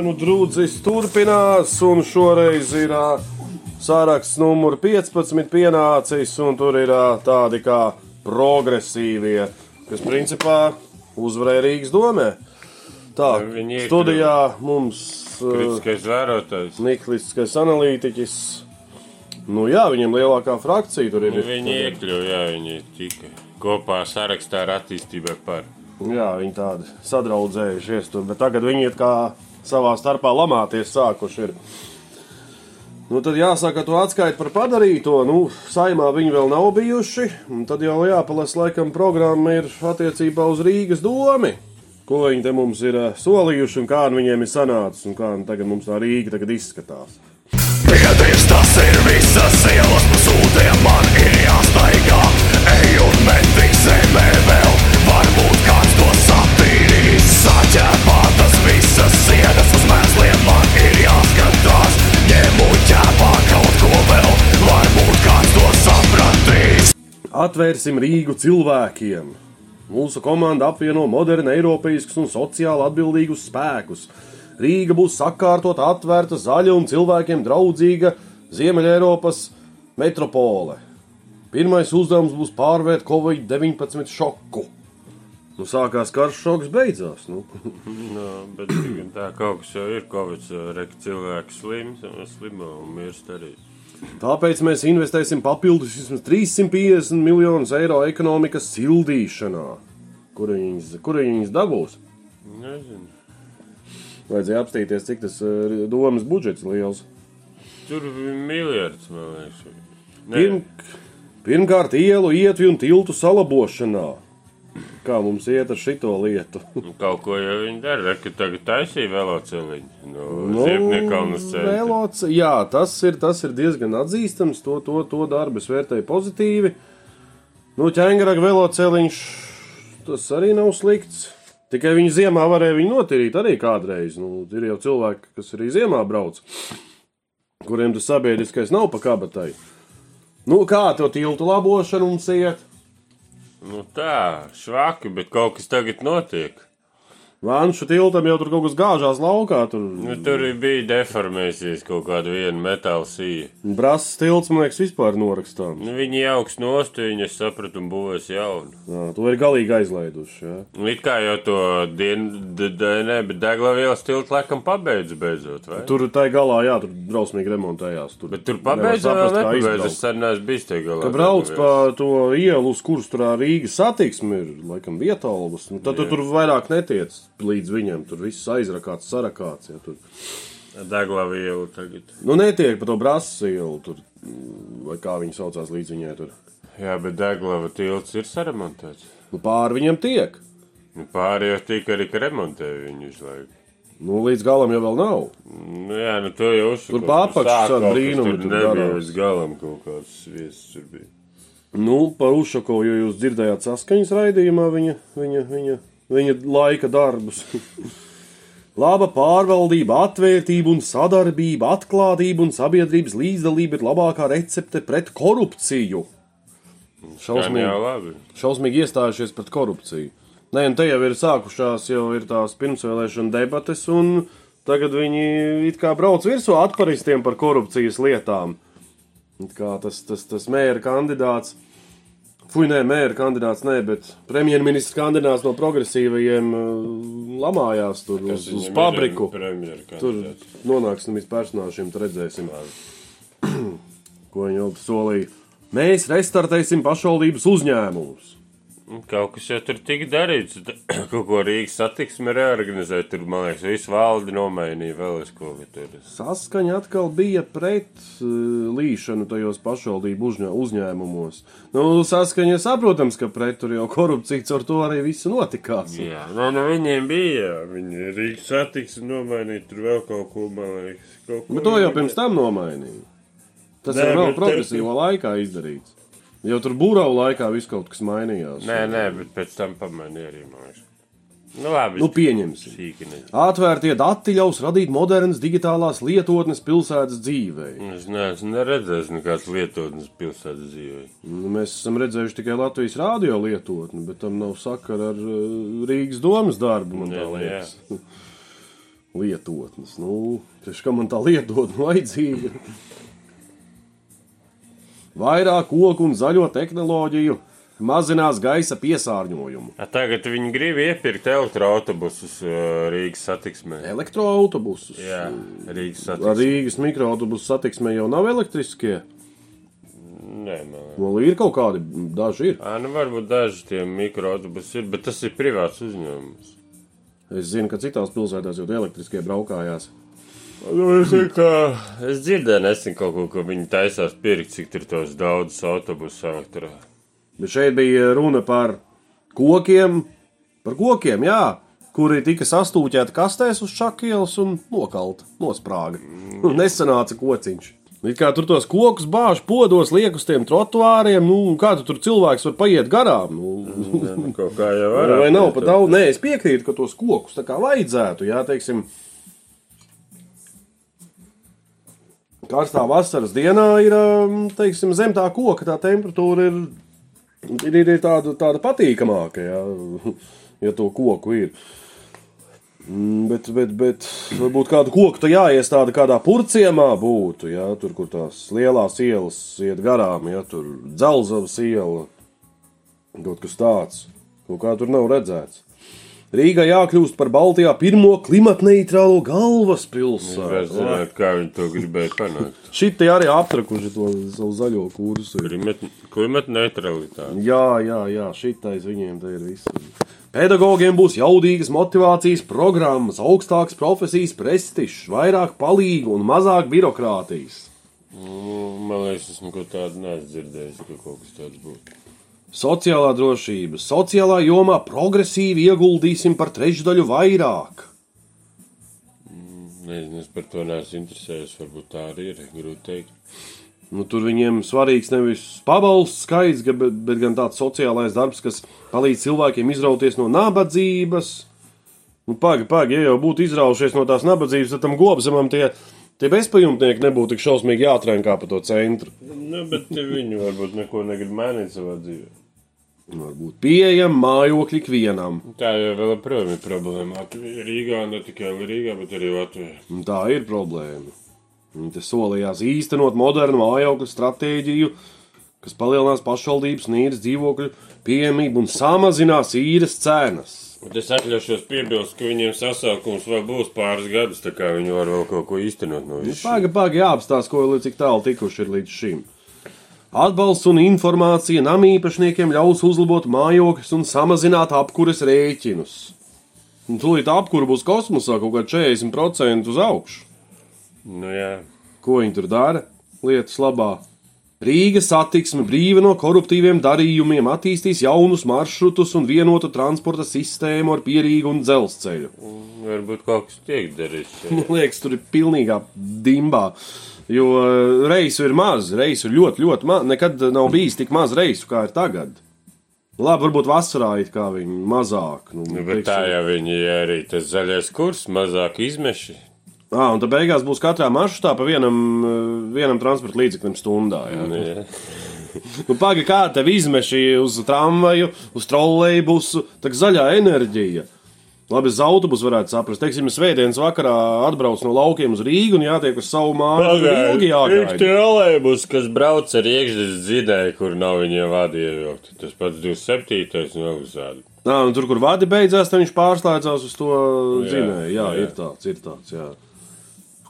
Pirmsvēlēšanu drūzis turpinās, un šoreiz ir ā, saraksts numur 15 pienācis, un tur ir ā, tādi kā progresīvie, kas principā uzvarēja Rīgas domē. Tā, Viņi studijā mums ā, Kritiskais vērotājs. Nihilistiskais analītiķis. Nu jā, viņam lielākā frakcija tur ir. Viņi iekļuva, jā, viņi tika kopā sarakstā ar attīstībai par. Jā, viņi tādi sadraudzējušies tur, bet tagad viņi ir kā savā starpā lamāties sākuši. Ir. Nu, tad jāsaka, to atskaita par padarīto. Nu, saimā viņi vēl nav bijuši. Tad jau jāpalasa, laikam, programma ir attiecībā uz Rīgas domu. Ko viņi te mums ir eh, solījuši un kā viņiem ir sanācis un kā nu tagad mums tā Rīga tagad izskatās. Piedīs tas ir visas ielas pasūtiem, man ir jāstaigā Ej un metīs zemē vēl, ķēpā kaut ko vēl, varbūt kāds to sapratīs Atvērsim Rīgu cilvēkiem. Mūsu komanda apvieno modernu, eiropeiskus un sociāli atbildīgus spēkus. Rīga būs sakārtota, atvērta, zaļa un cilvēkiem draudzīga Ziemeļ-Eiropas metropole. Pirmais uzdevums būs pārvērt Covid-19 šoku. Nu, sākās karš, šoks beidzās. Nu. No, bet gan tā kaut kas jau ir Covid, reka cilvēks slims, slimo un mirst arī. Tāpēc mēs investēsim papildus vismaz 350 miljonus eiro ekonomikas sildīšanā. Kur viņas, kur viņas dabūs? Nezinu. Vajadzēja apstīties, cik tas eh, domas budžets liels. Tur bija miljards, man liekas. Pirm, pirmkārt, ielu, ietvi un tiltu salabošanā. Kā mums iet ar šito lietu? nu, kaut ko jau viņi dara, reka tagad taisīja veloceliņu no nu, Ziepniekalnas ceļa. veloc, jā, tas ir, tas ir diezgan atzīstams. To, to, to darbu es vērtēju pozitīvi. Nu, ķēngaraga veloceliņš, tas arī nav slikts. Tikai viņi ziemā varēja viņu notīrīt arī kādreiz. Nu, ir jau cilvēki, kas arī ziemā brauc, kuriem tas sabiedriskais nav pa kabatai. Nu, kā to tiltu labošanu mums iet? Nu tā, švaki, bet kaut kas tagad notiek. Vanšu tiltam jau tur kaut kas gāžās laukā. Tur Nu, tur bija deformēsies kaut kāda viena metāla sīja. brāzis tilts, man liekas, vispār norakstām. Nu, viņi jauks nost, viņi, sapratu, un būvēs jaunu. Jā, to ir galīgi aizlaiduši. Jā. It kā jau to dienu, ne, bet deglavielas tiltu laikam pabeidz beidzot, vai? Tur tā galā, jā, tur drausmīgi remontējās. Tur, Bet tur pabeidz vēl nepabeidz, es sen neesmu bijis tie galā. Ka brauc pa to ielu, uz kuras tur Rīgas satiksme ir, laikam, vietālus. Nu, tad tu tur vairāk netiec līdz viņam. Tur viss aizrakāts, sarakāts. Ja, tur. Deglavielu tagad. Nu, netiek pa to brāzis ielu, tur, mm, vai kā viņi saucās līdz viņai. Tur. Jā, bet deglava tilts ir saremontēts. Nu, pāri viņam tiek. Nu, pārējie jau tika arī, remontē viņu laiku. Nu, līdz galam jau nav. Nu, jā, nu to jau uzsaka. Tur apakšu tādi brīnumi Tur nebija līdz galam kaut kāds viesis tur bija. Nu, par Ušakovu, jo jūs dzirdējāt saskaņas raidījumā viņa, viņa, viņa, viņa laika darbus. Laba pārvaldība, atvērtība un sadarbība, atklātība un sabiedrības līdzdalība ir labākā recepte pret korupciju. Jau Šausmīgi, šausmīgi iestājušies pret korupciju. Nē, un te jau ir sākušās, jau ir tās pirmsvēlēšana debates, un tagad viņi it kā brauc virsū atparistiem par korupcijas lietām. It kā tas, tas, tas mēra kandidāts. Fui, nē, mēra kandidāts, nē, bet premjerministrs kandidāts no progresīvajiem uh, lamājās tur uz, uz fabriku. Tur nonāksim līdz personāžiem, tad redzēsim, ko viņi jau solīja. Mēs restartēsim pašvaldības uzņēmumus. Kaut kas jau tur tika darīts. Kaut ko Rīgas satiksme reorganizēja. Tur, man liekas, visu valdi nomainīja vēl es kaut ko tur. Saskaņa atkal bija pret uh, līšanu tajos pašvaldību uzņē, uzņēmumos. Nu, saskaņa saprotams, ka pret tur jau korupcija ar to arī visu notikās. Jā, no, no viņiem bija. Viņi Rīgas satiksme nomainīja. Tur vēl kaut ko, man liekas. Kaut ko Bet to jau pirms tam nomainīja. Tas Nē, jau vēl progresīvā laikā izdarīts. Jau tur būrau laikā viss kaut kas mainījās. Nē, nē, bet pēc tam pamainīja arī, liekas. Nu, labi. Nu, pieņemsim. Atvērtie dati ļaus radīt modernas digitālās lietotnes pilsētas dzīvē. Es neesmu neredzējis nekādas lietotnes pilsētas dzīvē. Nu, mēs esam redzējuši tikai Latvijas rādio lietotni, bet tam nav sakara ar uh, Rīgas domas darbu. Man tā Jā, jā. liekas. Lietotnes. Nu, taču, ka man tā lietotne vajadzīga. Vairāk koku un zaļo tehnoloģiju mazinās gaisa piesārņojumu. A, tagad viņi grib iepirkt elektroautobusus uh, Rīgas satiksmē. Elektroautobusus. Jā, Rīgas satiksmē. Rīgas mikroautobusu satiksmē jau nav elektriskie. Nē, man. Nu, ir kaut kādi, daži ir. Ā, nu, varbūt daži tie mikroautobusi ir, bet tas ir privāts uzņēmums. Es zinu, ka citās pilsētās jau elektriskie braukājās. Nu, es, ka... es dzirdēju nesen kaut ko, ka viņi taisās pirkt, cik tur tos daudzus autobusus elektrā. Bet šeit bija runa par kokiem, par kokiem, jā, kuri tika sastūķēti kastēs uz šakielas un nokalta, nosprāga. Un nesanāca kociņš. It kā tur tos kokus bāž, podos, liek uz tiem trotuāriem, nu, kā tu tur cilvēks var paiet garām. Nu, Jā, nu, kaut kā jau var. vai nav pat daudz? Nē, es piekrītu, ka tos kokus tā kā vajadzētu, jā, teiksim. Karstā vasaras dienā ir, um, teiksim, zem tā koka, tā temperatūra ir ir, ir, ir tāda, tāda patīkamāka, ja, ja to koku ir. Mm, Bet, bet, bet varbūt kādu koku tā jāiestāda kādā purciemā būtu, ja tur, kur tās lielās ielas iet garām, ja tur dzelzavas iela, kaut kas tāds, kaut kā tur nav redzēts. Rīgai jākļūst par Baltijā pirmo klimatneitrālo galvaspilsētu. Redzēt, kā viņi to gribēja panākt. Šitie arī aptrakuši to savu zaļo kursu. Klimata neutralitāte. Jā, jā, jā, šitais viņiem te ir viss. Pedagogiem būs jaudīgas motivācijas programmas, augstāks profesijas prestižs, vairāk palīgu un mazāk birokrātijas. Nu, Man liekas, es neko tādu neesmu dzirdējis, ka kaut kas tāds būtu. Sociālā drošība, sociālā jomā progresīvi ieguldīsim par trešdaļu vairāk. Nezinu, es par to neesmu interesējies. Varbūt tā arī ir. Grūti teikt. Nu, tur viņiem svarīgs nevis pabalsts skaits, bet, bet gan tāds sociālais darbs, kas palīdz cilvēkiem izrauties no nabadzības. Nu, Pagaidi, pagaidi, ja jau būtu izraujušies no tās nabadzības, tad tam gobzemam tie, tie bezpajumtnieki nebūtu tik šausmīgi jātrenk kā pa to centru. Nu, bet viņi varbūt neko negrib mainīt savā dzīvē. Varbūt pieejam mājokļi ikvienam. Tā jau vēl joprojām ir problēma. Rīgā, ne tikai Rīgā, bet arī Latvijā. Tā ir problēma. Te solījās īstenot modernu mājokļu stratēģiju, kas palielinās pašvaldības un īres dzīvokļu pieejamību un samazinās īres cenas. Bet es atļaušos piebilst, ka viņiem sasaukums vēl būs pāris gadus, tā kā viņi var vēl kaut ko īstenot no Nu, visuma. Pagaidi, pagaidi, jāapstāsta, ko līdz cik tālu tikuši ir līdz šim. Atbalsts un informācija nam īpašniekiem ļaus uzlabot mājokļus un samazināt apkures rēķinus. Un Tūlīt apkūra būs kosmosā kaut kā 40% uz augšu. Nu, jā. Ko viņi tur dara? Lietas labā. Rīgas satiksme brīva no koruptīviem darījumiem, attīstīs jaunus maršrutus un vienotu transporta sistēmu ar pierīgu un dzelzceļu. Varbūt kaut kas tiek darīts. Man liekas, tur ir pilnīgā dimbā. Jo reisu ir maz, reisu ir ļoti, ļoti maz. Nekad nav bijis tik maz reisu, kā ir tagad. Labi, varbūt vasarā ir kā viņi mazāk. Nu, Nu, bet tā jau viņi arī tas zaļais kurs, mazāk izmeši. Ah, un tad beigās būs katrā maršrutā pa vienam, eh, vienam transporta līdzeklim stundā. Jā. Nu, jā. Nu, Pagaidi, kā tev izmeši uz tramvaju, uz trolēļbusu, tā zaļā enerģija. Labi, uz autobusu varētu saprast. Teiksim, svētdienas vakarā atbrauc no laukiem uz Rīgu un jātiek uz savu māju. Tur ilgi jāgaida. trolēbus, kas brauc ar iekšzemes dzīdēju, kur nav viņiem vadi ievilkti. Tas pats 27. un uzādi. Nā, un tur, kur vadi beidzās, tad viņš pārslēdzās uz to zinēju. Jā, jā. ir tāds, ir tāds. Jā.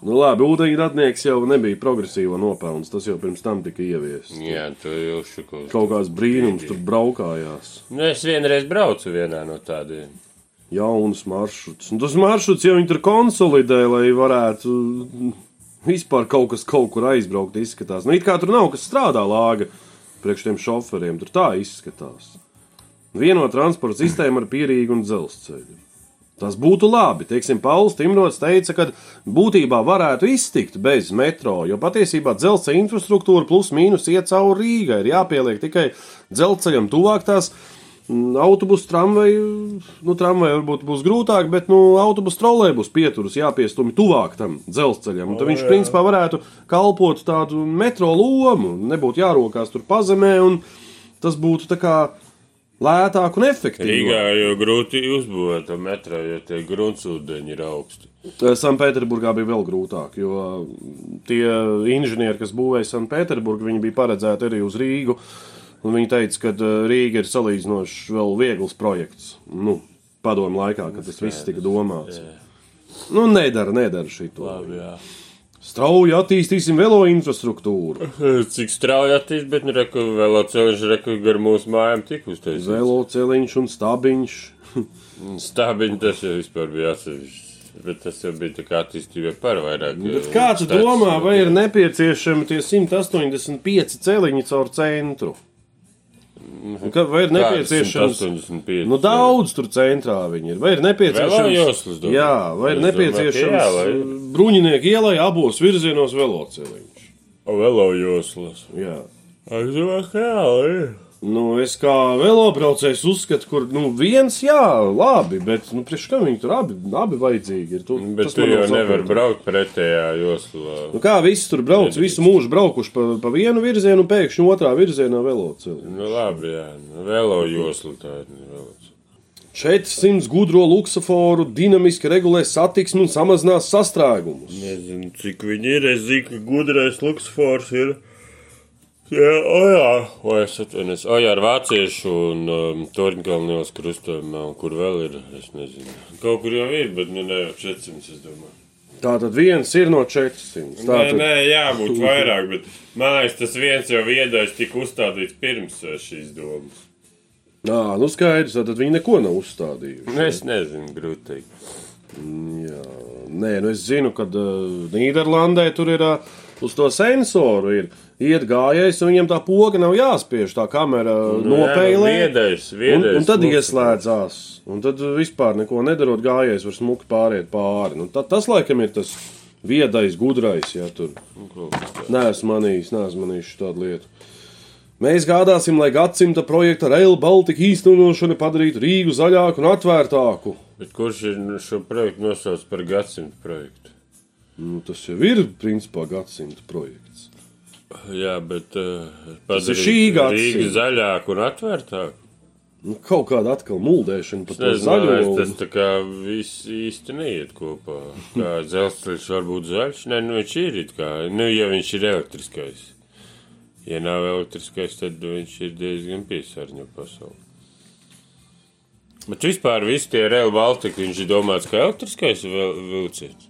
Nu, labi, ūdeņradnieks jau nebija progresīvo nopelns. Tas jau pirms tam tika ieviests. Jā, tu jau šukos. Kaut kāds brīnums tur braukājās. Nu, es vienreiz braucu vienā no tādiem. Jauns maršruts. Un tas maršruts jau tur konsolidē, lai varētu mm, vispār kaut kas kaut kur aizbraukt. Izskatās. Nu, it kā tur nav kas strādā lāga priekš tiem šoferiem. Tur tā izskatās. Vieno transporta sistēmu ar pierīgu un dzelzceļu. Tas būtu labi. Teiksim, Pauls Timrods teica, ka būtībā varētu iztikt bez metro, jo patiesībā dzelzceļa infrastruktūra plus mīnus iet cauri Rīgai. Ir jāpieliek tikai dzelzceļam tuvāk tās Autobusu, tramvaju, nu, tramvaju varbūt būs grūtāk, bet nu, autobusu trolē būs pieturas jāpiestumj tuvāk tam dzelzceļam. Tad viņš, principā, varētu kalpot tādu metro lomu. Nebūtu jārokās tur pazemē, un tas būtu tā kā lētāk un efektīvāk. Rīgā jau grūti uzbūvēt metro, jo tie gruntsūdeņi ir augsti. Sanktpēterburgā bija vēl grūtāk, jo tie inženieri, kas būvēja Sanktpēterburgu, viņi bija paredzēti arī uz Rīgu. Un viņi teica, ka uh, Rīga ir salīdzinoši vēl viegls projekts. Nu, padomu laikā, kad tas viss tika domāts. Nu, nedara, nedara šito. Labi, jā. Strauji attīstīsim velo infrastruktūru. Cik strauji attīstīt, bet nu, reku, vēl ceļš reku gar mūsu mājām tik uztaisīts. Velo celiņš un stabiņš. Stābiņi tas jau vispār bija atsevišķs. Bet tas jau bija tā kā attīstība par vairāk. Bet kā tu domā, vai ir nepieciešami tie 185 celiņi caur centru? Un ka- Vai ir nepieciešams? 85. Nu, daudz tur centrā viņi ir. Vai ir nepieciešams? Domā? Jā, vai ir nepieciešams jā, vai- bruņinieku ielai abos virzienos veloceliņš? Velojoslas. Jā. Es domāju, ka jā, ir. Nu, es kā velobraucējs uzskatu, kur nu, viens, jā, labi, bet nu, priekš kam viņi tur abi, abi vajadzīgi ir. Tu, Bet tu jau nevari braukt pretējā joslā. Nu, kā visi tur brauc, visu mūžu braukuši pa, pa vienu virzienu, un pēkšņi otrā virzienā veloceliņš. Nu, labi, jā. Nu, Velojosla tā ir. nu, veloceliņš. 400 gudro luksuforu dinamiski regulē satiksmi un samazinās sastrēgumus. Nezinu, cik viņi ir. Es zinu, ka gudrais luksfors ir. Jā, o jā, o, es atvainojos. O jā, ar vāciešu un um, Torņkalnielas krustojumā, un kur vēl ir, es nezinu. Kaut kur jau ir, bet nu ne jau 400, es domāju. Tā tad viens ir no 400. Nē, Tātad, nē, jābūt vairāk, bet man liekas, tas viens jau viedais tika uzstādīts pirms eh, šīs domas. Nā, nu skaidrs, tad viņi neko nav uzstādījuši. Nu, es nezinu, grūti teikt. Jā, nē, nu es zinu, ka uh, Nīderlandē tur ir uh, uz to sensoru. Ir. Iet gājējis, un viņam tā poga nav jāspiež, tā kamera Nu, nopēlē. jā, nu, viedais, Un, viedais un tad luksus. ieslēdzās. Un tad vispār neko nedarot, gājējis var smuki pāriet pāri. Nu, ta, tas laikam ir tas viedais, gudrais. Ja, tur. Nē, esmu manījis, neesmu manījis tādu lietu. Mēs gādāsim, lai gadsimta projekta Rail Baltica īstenošana padarītu Rīgu zaļāku un atvērtāku. Bet kurš ir šo projektu nosaucis par gadsimtu projektu? Nu, tas jau ir principā gadsimta projekts. Jā, bet uh, ir padarīt šī gadsimta. Rīgu zaļāku un atvērtāku. Nu, kaut kāda atkal muldēšana par to Es zaļo. nezinu, tas tā kā viss īsti neiet kopā. Kā dzelzceļš var būt zaļš? Nē, nu viņš ir it kā, nu ja viņš ir elektriskais. Ja nav elektriskais, tad viņš ir diezgan piesārņo pasauli. Bet vispār visi tie Rail Baltica, viņš ir domāts kā elektriskais vil- vilciens.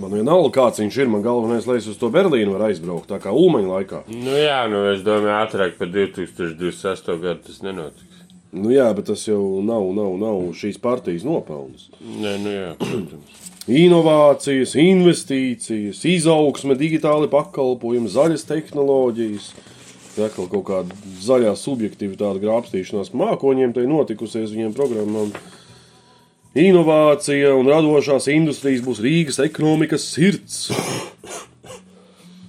Man vienalga, kāds viņš ir. Man galvenais, lai es uz to Berlīnu varu aizbraukt, tā kā Ulmaņa laikā. Nu jā, nu es domāju, ātrāk par 2028. gadu tas nenotiks. Nu jā, bet tas jau nav, nav, nav šīs partijas nopelns. Nē, nu jā, protams. Inovācijas, investīcijas, izaugsme, digitāli pakalpojumi, zaļas tehnoloģijas. Ja atkal kaut kāda zaļā subjektivitāte, grābstīšanās mākoņiem, tai notikusies viņiem programmām. Inovācija un radošās industrijas būs Rīgas ekonomikas sirds.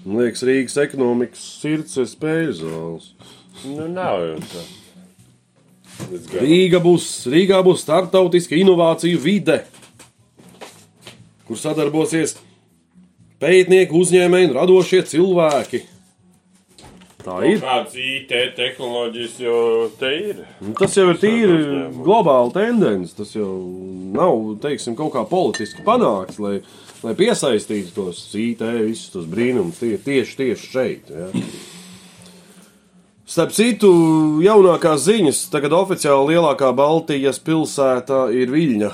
Man liekas, Rīgas ekonomikas sirds ir spēļu zāles. Nu nav jau tā. Rīga būs, Rīgā būs starptautiska inovāciju vide, kur sadarbosies pētnieki, uzņēmēji un radošie cilvēki. Tā ir. Kādas IT tehnoloģijas jau te ir? Nu, Tas jau ir tīri globāla tendence. Tas jau nav teiksim, kaut kā politiski panākts, lai, lai piesaistītu tos IT, visus tos brīnumus tie, tieši, tieši šeit. Ja. Starp citu, jaunākās ziņas, tagad oficiāli lielākā Baltijas pilsēta ir Viļņa.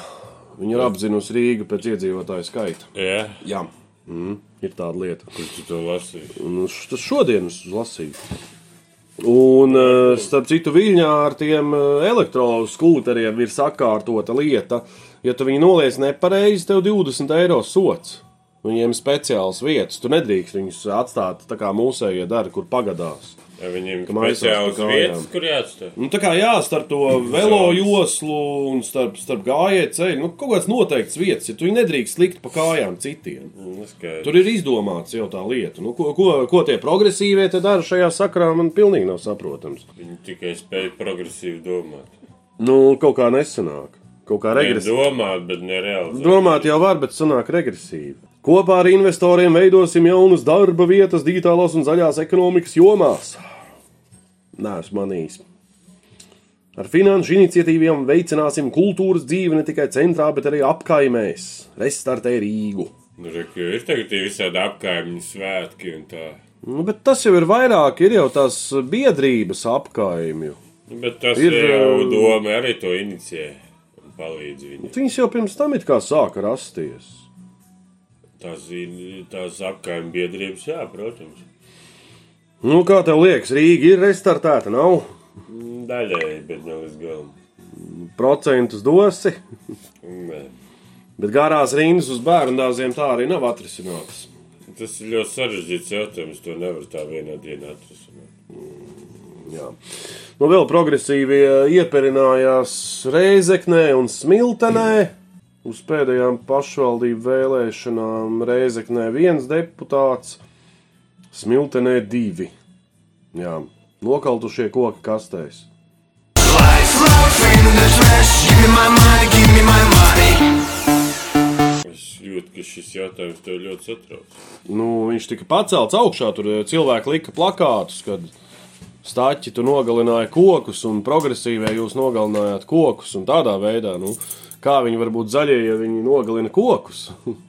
Viņa ir apzinusi Rīgu pēc iedzīvotāju skaita. Jā, Jā, mm, ir tāda lieta. kur tu to lasīji? Un š- tas šodien es lasīju. Un, eh, starp citu, Viļņā ar tiem elektroskūteriem ir sakārtota lieta. Ja tu viņu noliec nepareizi, tev 20 eiro sots. Viņiem ir speciāls vietas. Tu nedrīkst viņus atstāt tā kā mūsējie dara, kur pagadās. Ja viņiem speciāls pa kājām. vietas, kur jāatstāj. Nu, tā kā jā, starp to velo joslu un starp, starp gājēju ceļu, nu, kaut kāds noteikts vietas, ja tu nedrīkst likt pa kājām citiem. Nu, skaidrs. Tur ir izdomāts jau tā lieta. Nu, ko, ko, ko tie progresīvie te dara šajā sakrā, man pilnīgi nav saprotams. Viņi tikai spēja progresīvi domāt. Nu, kaut kā nesanāk. Kaut kā regresīvi. domāt, bet nereāli. Domāt jau var, bet sanāk regresīvi. Kopā ar investoriem veidosim jaunas darba vietas digitālās un zaļās ekonomikas jomās. Nē, es manīju. Ar finanšu iniciatīvām veicināsim kultūras dzīvi ne tikai centrā, bet arī apkaimēs. Restartē Rīgu. Nu, re, ir tagad tie visādi apkaimņu svētki un tā. Nu, bet tas jau ir vairāk, ir jau tās biedrības apkaimju. Nu, Bet tas Ir, jau um, doma arī to inicijē un palīdz viņiem. Viņas jau pirms tam it kā sāka rasties. Tās, tās apkaimņu biedrības, jā, protams. Nu, kā tev liekas, Rīga ir restartēta, nav? Daļēji, bet ne līdz galam. Procentus dosi, Nē. bet garās rindas uz bērnu dārziem tā arī nav atrisinātas. Tas ir ļoti sarežģīts jautājums. To nevar tā vienā dienā atrisināt. Jā. Nu, vēl progresīvie ieperinājās Reizeknē un Smiltenē. Uz pēdējām pašvaldību vēlēšanām Reizeknē viens deputāts, Smiltenē divi. Jā, nokaltušie koki kastēs. Es jūtu, ka šis jautājums tev ļoti satrauc. Nu, viņš tika pacelts augšā, tur eh, cilvēki lika plakātus, kad stāķi tu nogalināja kokus, un progresīvie jūs nogalinājāt kokus, un tādā veidā, nu, kā viņi var būt zaļie, ja viņi nogalina kokus.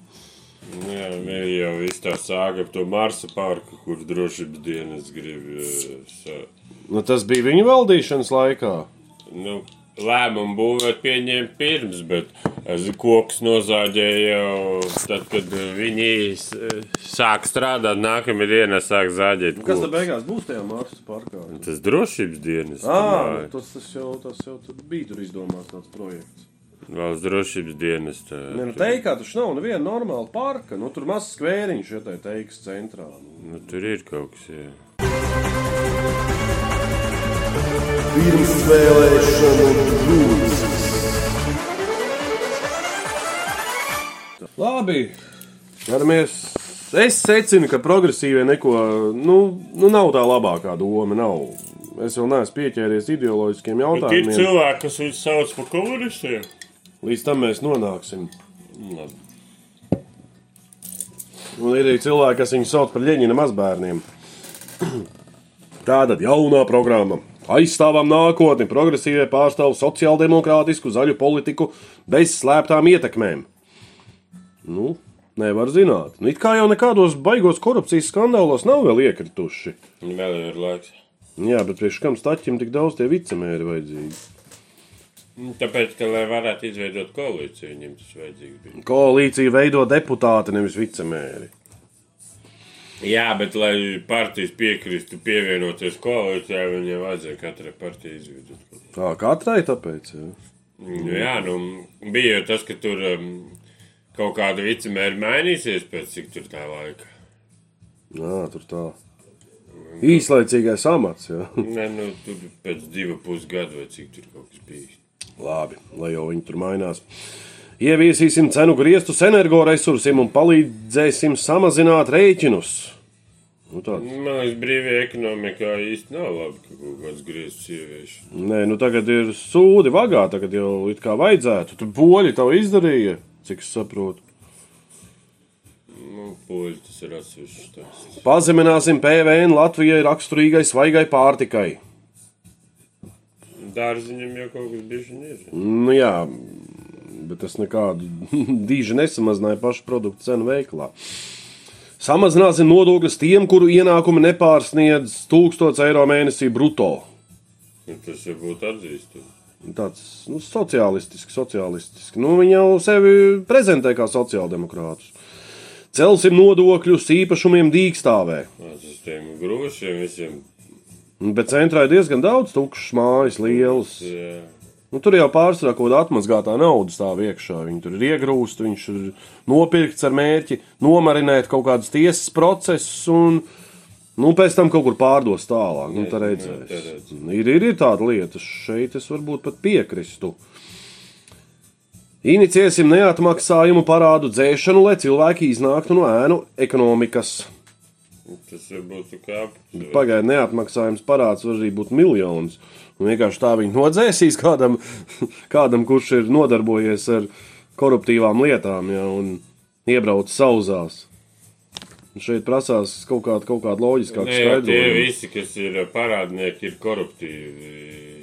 Nu, jā, ir jau viss tā sāga par to Marsa parku, kur drošības dienas grib. eh, sa- nu, tas bija viņu valdīšanas laikā. Nu, lēmumu būvēt pieņēma pirms, bet es kokus nozāģēju jau tad, kad viņi s- sāk strādāt. Nākamā dienā sāk zāģēt. Kas tad beigās būs tajā Marsas parkā? Tas drošības dienas. Ah, domāju. tas, tas jau, tas jau tur bija tur izdomāts tāds projekts. Valsts drošības dienas. Tā, Ne, nu, teikā taču nav neviena normāla parka. Nu, tur mazs skvēriņš, ja tā teiks, centrā. Nu. nu, tur ir kaut kas. Jā. Pirms vēlēšanu grūts. Labi, ķeramies. Es secinu, ka progresīvie neko, nu, nu nav tā labākā doma. Nav. Es vēl neesmu pieķēries ideoloģiskiem Bet ir jautājumiem. cilvēki, kas viņus sauc par komunistiem. Līdz tam mēs nonāksim. Un ir arī cilvēki, kas viņu sauc par Leņķina mazbērniem. Tāda jaunā programma. Aizstāvam nākotni, progresīvie pārstāv sociāldemokrātisku zaļu politiku bez slēptām ietekmēm. Nu, nevar zināt. Nu, it kā jau nekādos baigos korupcijas skandālos nav vēl iekrituši. Vēl ir laiks. Jā, bet priekš kam staķim tik daudz tie vicemēri vajadzīgi? Nu, Tāpēc, ka, lai varētu izveidot koalīciju, viņiem tas vajadzīgs bija. Koalīcija veido deputāti, nevis vicemēri. Jā, bet, lai partijas piekristu pievienoties koalīcijai, viņiem vajadzēja katrai partijai izveidot. Tā katrai tāpēc. Jā. Nu, jā, nu, bija tas, ka tur um, kaut kāda vicemēra mainīsies pēc cik tur tā laika. Jā, tur tā. Īslaicīgais amats. Jā. Nē, nu, tur pēc divu pusgadu vai cik tur kaut kas bija. Labi, lai jau viņi tur mainās. Ieviesīsim cenu griestus energoresursiem un palīdzēsim samazināt rēķinus. Nu. Man liekas, brīvajā ekonomikā īsti nav labi, ka kaut kāds griezts ievieš. Nē, nu tagad ir sūdi vagā, tagad jau it kā vajadzētu. Tur poļi to izdarīja, cik es saprotu. Nu, poļi tas ir atsevišķs stāsts. Pazemināsim PVN Latvijai raksturīgai svaigai pārtikai. Dārziņam jau kaut kas bieži ir. Nu jā, bet tas nekādu dīži nesamazināja pašu produktu cenu veikalā. Samazināsim nodokļus tiem, kuru ienākumi nepārsniedz 1000 eiro mēnesī brutto. Nu, tas jau būtu atzīstams. Tāds nu, sociālistisks, sociālistisks. Nu, viņi jau sevi prezentē kā sociāldemokrātus. Celsim nodokļus īpašumiem dīkstāvē. Tas tiem grūšiem visiem. Bet centrā ir diezgan daudz tukšas mājas, lielas. Jā. Nu, tur jau pārsvarā kaut kāda atmazgātā nauda stāv iekšā. Viņi tur ir iegrūsti, viņš ir nopirkts ar mērķi nomarinēt kaut kādus tiesas procesus un Nu, pēc tam kaut kur pārdos tālāk. Nu, tā nu, redzēs. Ir, ir, ir tāda lieta, šeit es varbūt pat piekristu. Iniciesim neatmaksājumu parādu dzēšanu, lai cilvēki iznāktu no ēnu ekonomikas. Tas var būt kā. Pagaidiet, neatmaksājums parāds var arī būt miljonus. Un vienkārši tā viņi nodzēsīs kādam, kādam kurš ir nodarbojies ar koruptīvām lietām ja, un iebraucis sauzās. Šeit prasās kaut kāda, kaut kāda loģiskāka jau tie skaidrojuma. visi, kas ir parādnieki, ir koruptīvi.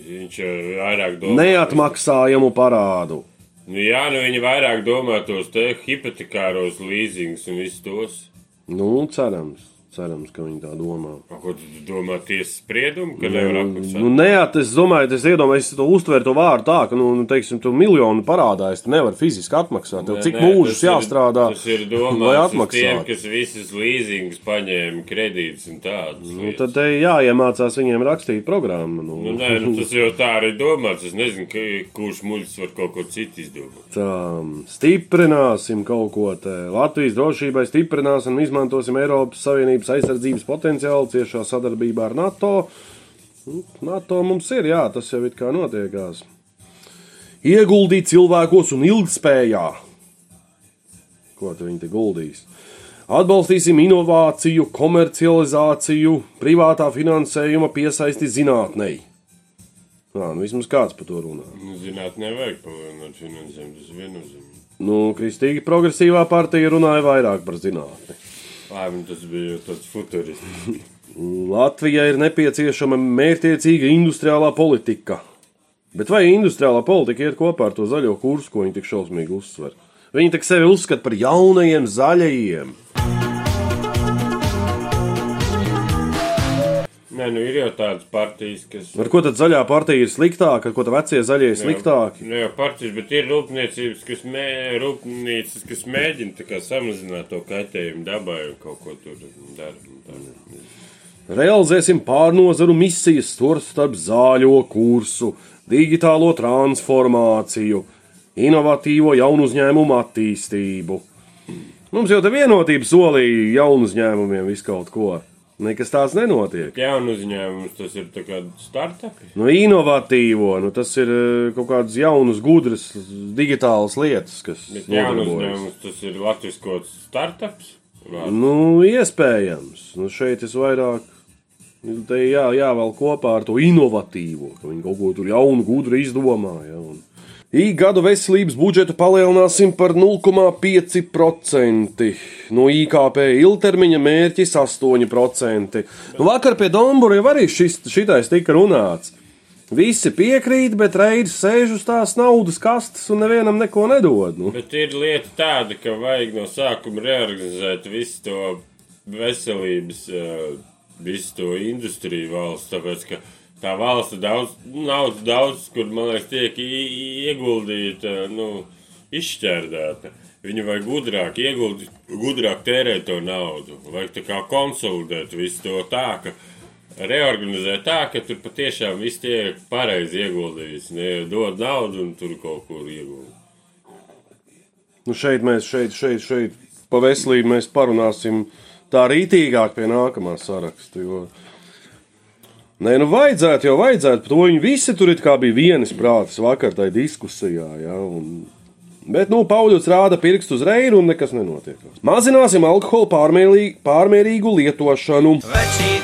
Viņš vairāk domā. Neatmaksājumu parādu. Nu, jā, nu viņi vairāk domā tos te hipotekāros līzingus un visus tos. Nu, cerams, cerams, ka viņi tā domā. Ko tu domā tiesas spriedumu, ka nevar atmaksāt? Nu, nē, es domāju, es iedomājos, to uztveru to vārdu tā, ka, nu, nu, teiksim, tu miljonu parādā, es nevaru fiziski atmaksāt. Tev cik mūžus tas ir- jāstrādā, Tas ir lai domāts tiem, atmaksātu? kas visas līzingus paņēma kredītus un tādus. Nu, tad te jāiemācās viņiem rakstīt programmu. Nu, Nu, nē, nu, tas jau tā arī domāts. Es nezinu, ka, kurš muļķis var kaut ko citu izdomāt. Tā, stiprināsim kaut ko tādu. Latvijas drošībai stiprināsim un izmantosim Eiropas Savienības aizsardzības potenciālu ciešā sadarbībā ar NATO. Nu, NATO mums ir, jā, tas jau ir kā notiekās. Ieguldīt cilvēkos un ilgspējā. Ko viņi te guldīs? Atbalstīsim inovāciju, komercializāciju, privātā finansējuma piesaisti zinātnei. Jā, nu vismaz kāds par to runā. Nu, zināt, nevajag palielināt finansējumu. Tas viennozīmīgi. Nu, Kristīgi progresīvā partija runāja vairāk par zinātni. Man tas bija tāds futuristisks. Latvijai ir nepieciešama mērķiecīga industriālā politika. Bet vai industriālā politika iet kopā ar to zaļo kursu, ko viņi tik šausmīgi uzsver? Viņi tak sevi uzskata par jaunajiem zaļajiem. Nē, nu ir jau tādas partijas, kas. Ar ko tad zaļā partija ir sliktāka, ar ko tad vecie zaļie ir sliktāki? Ne jau partijas, bet ir rūpniecības, kas, mē, rūpnīcas, kas mēģina samazināt to kaitējumu dabai un kaut ko tur dara. Realizēsim pārnozaru misijas, starp zāļo kursu, digitālo transformāciju, inovatīvo jaunu uzņēmumu attīstību. Mums jau te vienotība solīja jaunu uzņēmumiem visu kaut ko. Nekas tāds nenotiek. Jaunu uzņēmumus tas ir startupi. Nu, inovatīvo, nu, tas ir eh, kaut kādas jaunas, gudras, digitālas lietas, kas Bet jaunu uzņēmumus tas ir latviskots startups. Vārds. Nu, iespējams. Nu, šeit es vairāk. Te jā, jāvēl kopā ar to inovatīvo, ka viņi kaut ko tur jaunu, gudru izdomāja. Un... Īgadu veselības budžetu palielināsim par 0,5%. No IKP ilgtermiņa mērķis 8%. Nu, vakar pie Dombūra jau arī šis, šitais tika runāts. Visi piekrīt, bet reizes sēž uz tās naudas kastes un nevienam neko nedod. Nu. Bet ir lieta tāda, ka vajag no sākuma reorganizēt visu to veselības, eh, visu to industriju valsts. Tāpēc, ka tā valsts daudz, naudas daudz, kur, man liekas, tiek ieguldīta, nu, izšķērdēta. Viņu vajag gudrāk ieguldīt, gudrāk tērēt to naudu. Vajag tā kā konsolidēt visu to tā, ka reorganizēt tā, ka tur patiešām viss tiek pareizi ieguldīts. Ne dod naudu un tur kaut kur ieguldīt. Nu šeit mēs šeit, šeit, šeit pa veselību mēs parunāsim tā rītīgāk pie nākamā saraksta. Jo... Nē, nu vajadzētu, jau vajadzētu, to viņi visi tur bija vienas prātas vakar tajā diskusijā. Ja, un... Bet, nu, Pauļus rāda pirkstu uz reiru un nekas nenotiek. Mazināsim alkohola pārmērīgu, lietošanu. Vecīgā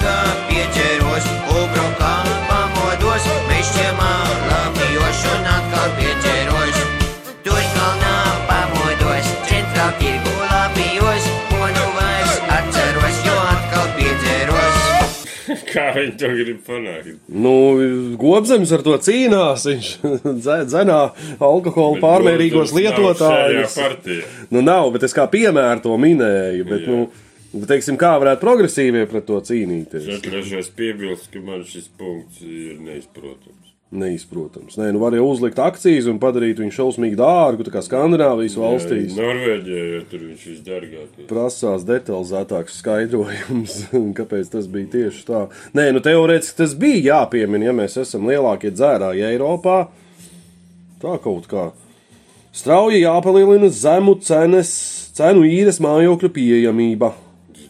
Kā viņi to grib panākt? Nu, Gobzems ar to cīnās. Viņš dze- dzenā alkohola pārmērīgos Tas nav lietotājus. Nu, nav, bet es kā piemēru to minēju. Bet, Jā. nu, teiksim, kā varētu progresīvie pret to cīnīties? Es atgriežos piebilst, ka man šis punkts ir neizprotams. Neizprotams. Nē, nu var jau uzlikt akcijas un padarīt viņu šausmīgi dārgu, tā kā Skandināvijas valstīs. Norvēģijā jau tur viņš visdārgākais. Prasās detalizētāks skaidrojums, kāpēc tas bija tieši tā. Nē, nu teorētiski tas bija jāpiemina, ja mēs esam lielākie dzērāji Eiropā. Tā kaut kā. Strauji jāpalielina zemu cenas, cenu īres mājokļu pieejamība.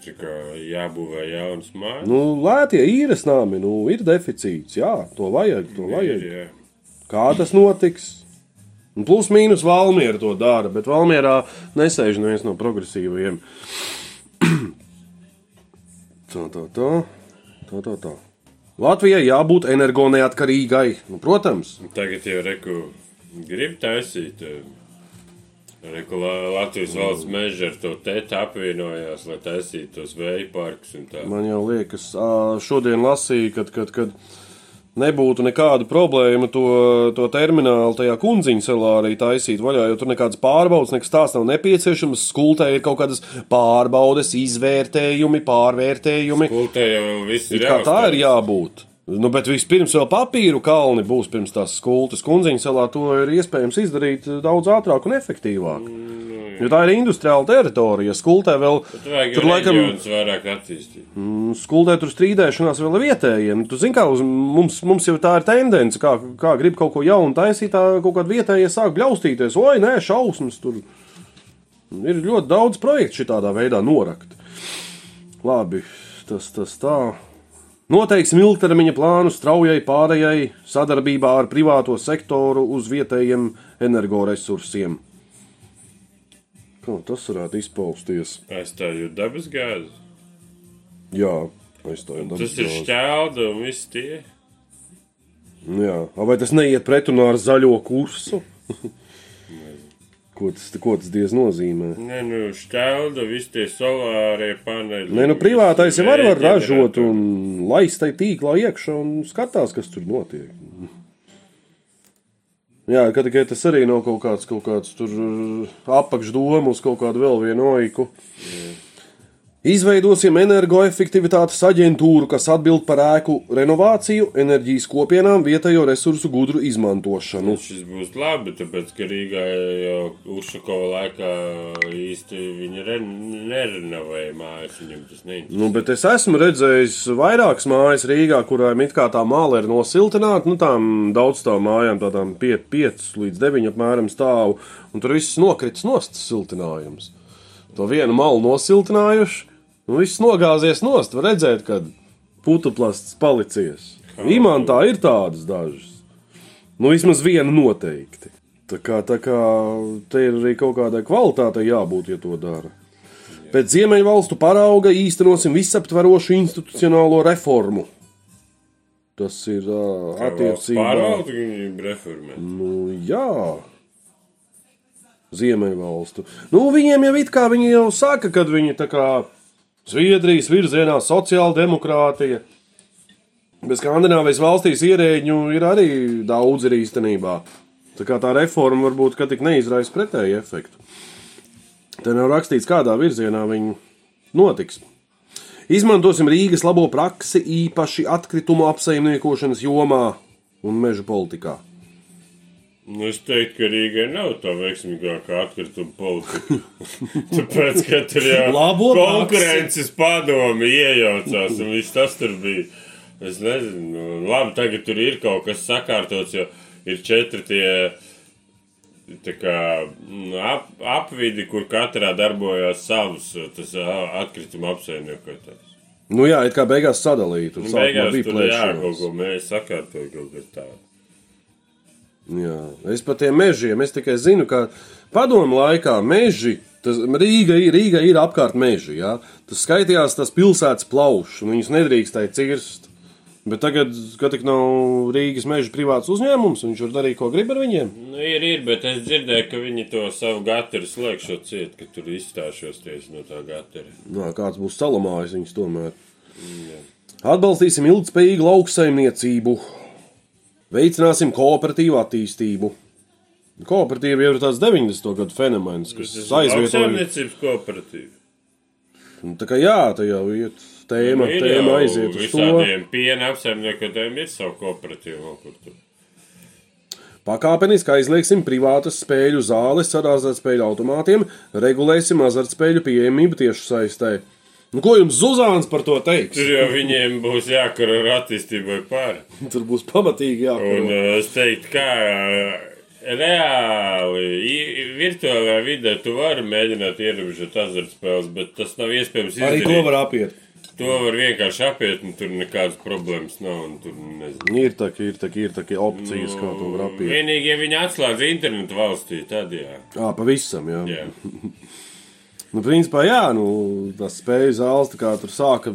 Tā kā jābūvē jaunas mājas. Nu, lētie īres nami, nu, ir deficīts. Jā, to vajag, to vajag. Ir. Kā tas notiks? Un plus mīnus Valmiera to dara, bet Valmierā nesēž neviens no progresīvajiem. tā, tā, tā, tā, tā, tā. Latvijai jābūt energoneatkarīgai. Nu, protams, Tagad jau reku grib taisīt. eh, Reku La- Latvijas valsts meža ar to tēta apvienojās, lai taisītu tos vēja parkus un tā. man jau liekas, šodien lasīju, kad, kad, kad nebūtu nekāda problēma to, to terminālu tajā kundziņa celā arī taisīt vaļā, jo tur nekādas pārbaudas, nekas tāds nav nepieciešams. Skultē ir kaut kādas pārbaudes, izvērtējumi, pārvērtējumi. Kultē jau viss ir Kā tā ir jābūt? Nu, bet vispirms vēl papīru kalni būs pirms tās skultas. Kundziņa salā to ir iespējams izdarīt daudz ātrāk un efektīvāk. Jo tā ir industriāla teritorija. Skultē vēl tur laikam vairāk attīstīt. skuldē tur strīdēšanās vēl vietējiem. Tu zini, kā uz, mums, mums jau tā ir tendence, kā, kā grib kaut ko jaunu taisīt, tā kaut kāda vietējie sāk bļaustīties. Oi, nē, šausmas tur. Ir ļoti daudz projektu šitādā veidā norakt. Labi, tas, tas tā. Noteiksim ilgtermiņa plānu straujai pārējai sadarbībā ar privāto sektoru uz vietējiem energoresursiem. Kā tas varētu izpausties? Aizstājot dabas gāzi. Jā, aizstājot dabas Tas ir gāzi. šķelda un viss tie. Jā, vai tas neiet pretrunā ar zaļo kursu? ko, tas, ko tas diez nozīmē? Nē, nu, šķelda, visi tie solārie paneļi. Nē, nu privātais jau var, var ražot un laist tai tīklā iekšā un skatās, kas tur notiek. Jā, ka tikai tas arī nav kaut kāds, kaut kāds tur apakšdoma uz kaut kādu vēl vienu oiku. Izveidosim energoefektivitātes aģentūru, kas atbild par ēku renovāciju, enerģijas kopienām, vietējo resursu gudru izmantošanu. Šis būs labi, tāpēc, ka Rīgā jau Ušakova laikā īsti viņi re, nerenovēja mājas, viņam tas neinteresē. Nu, bet es esmu redzējis vairākas mājas Rīgā, kurām it kā tā māla ir nosiltināta. Nu, tām daudz tām mājām, tādām 5 līdz 9 apmēram stāv, un tur viss nokritis nost siltinājums. To vienu malu nosiltinājuši, un viss nogāzies nost. Var redzēt, ka putuplasts palicies. Imantā ir tādas dažas. Nu, vismaz viena noteikti. Tā kā, tā kā te ir arī kaut kādai kvalitātei jābūt, ja to dara. Pēc Ziemeļvalstu parauga īstenosim visaptverošu institucionālo reformu. Tas ir uh, attiecībā reformē. Nu, jā, Ziemeļvalstu. Nu, viņiem jau it kā viņi jau saka, ka viņi tā kā Zviedrijas virzienā sociāla demokrātija. Bet Skandināvijas valstīs ierēģiņu ir arī daudz ir īstenībā. Tā kā tā reforma varbūt tik neizraisa pretēju efektu. Te nav rakstīts, kādā virzienā viņi notiks. Izmantosim Rīgas labo praksi īpaši atkritumu apsaimniekošanas jomā un meža politikā. Nu, es teiktu, ka Rīgai nav tā veiksmīgākā atkrituma politika. Tāpēc, ka tur jau konkurences padomi iejaucās un viss tas tur bija. Es nezinu, nu, labi, tagad tur ir kaut kas sakārtots, jo ir četri tie kā, mm, ap, apvidi, kur katrā darbojās savs tas atkrituma apsaimniekotājs. Nu jā, it kā beigās sadalīt. Tur Un sākumā Beigās tur jā, kaut ko mēs sakārtojam, kaut kas tāds. Jā, es par tiem mežiem es tikai zinu, ka padomu laikā meži, tas Rīga, ir- Rīga ir apkārt meži. Jā. Tas skaitījās tas pilsētas plaušs, un viņus nedrīkstēja cirst. Bet tagad, kad tik nav Rīgas meža privāts uzņēmums, viņš var darīt, ko grib ar viņiem. Nu, ir, ir, bet es dzirdēju, ka viņi to savu gatari slēgšot ciet, ka tur izstāšos tieši no tā gatara. Nā, kāds būs salamājis viņus tomēr. Atbalstīsim ilgspējīgu lauksaimniecību, veicināsim kooperatīvu attīstību. Kooperatīva jau ir tāds 90. gadu fenomens, kas aizvietoja. Lauksaimniecības kooperatīva. Nu, Tā kā jā, tā jau iet tēma, Ir tēma aiziet uz to. Visādiem piena apsaimniekotājiem ir savu kooperatīvu kaut kur tur. Pakāpeniski aizliegsim privātas spēļu zāles ar azartspēļu automātiem, regulēsim azartspēļu pieejamību tieši saistē. Nu, ko jums Zuzāns par to teiks? Tur jau viņiem būs jākara ar attīstībai pāri. Tur būs pamatīgi Un jāpārāk. uh, es teiktu, kā uh, reāli, virtuālajā vidē tu vari mēģināt ierobežot azartspēles, bet tas nav iespējams Arī izdarīt. to var apiet. To var vienkārši apiet, un tur nekādas problēmas nav. un Tur, nezinu. Ir tā, ka ir tā, ka ir tā, opcijas, kā to var apiet. Vienīgi, ja viņi atslēdz internetu valstī, tad jā. Jā, pavisam, jā. jā. Nu, principā, jā, nu, tas spēļu zāles tā kā tur sāka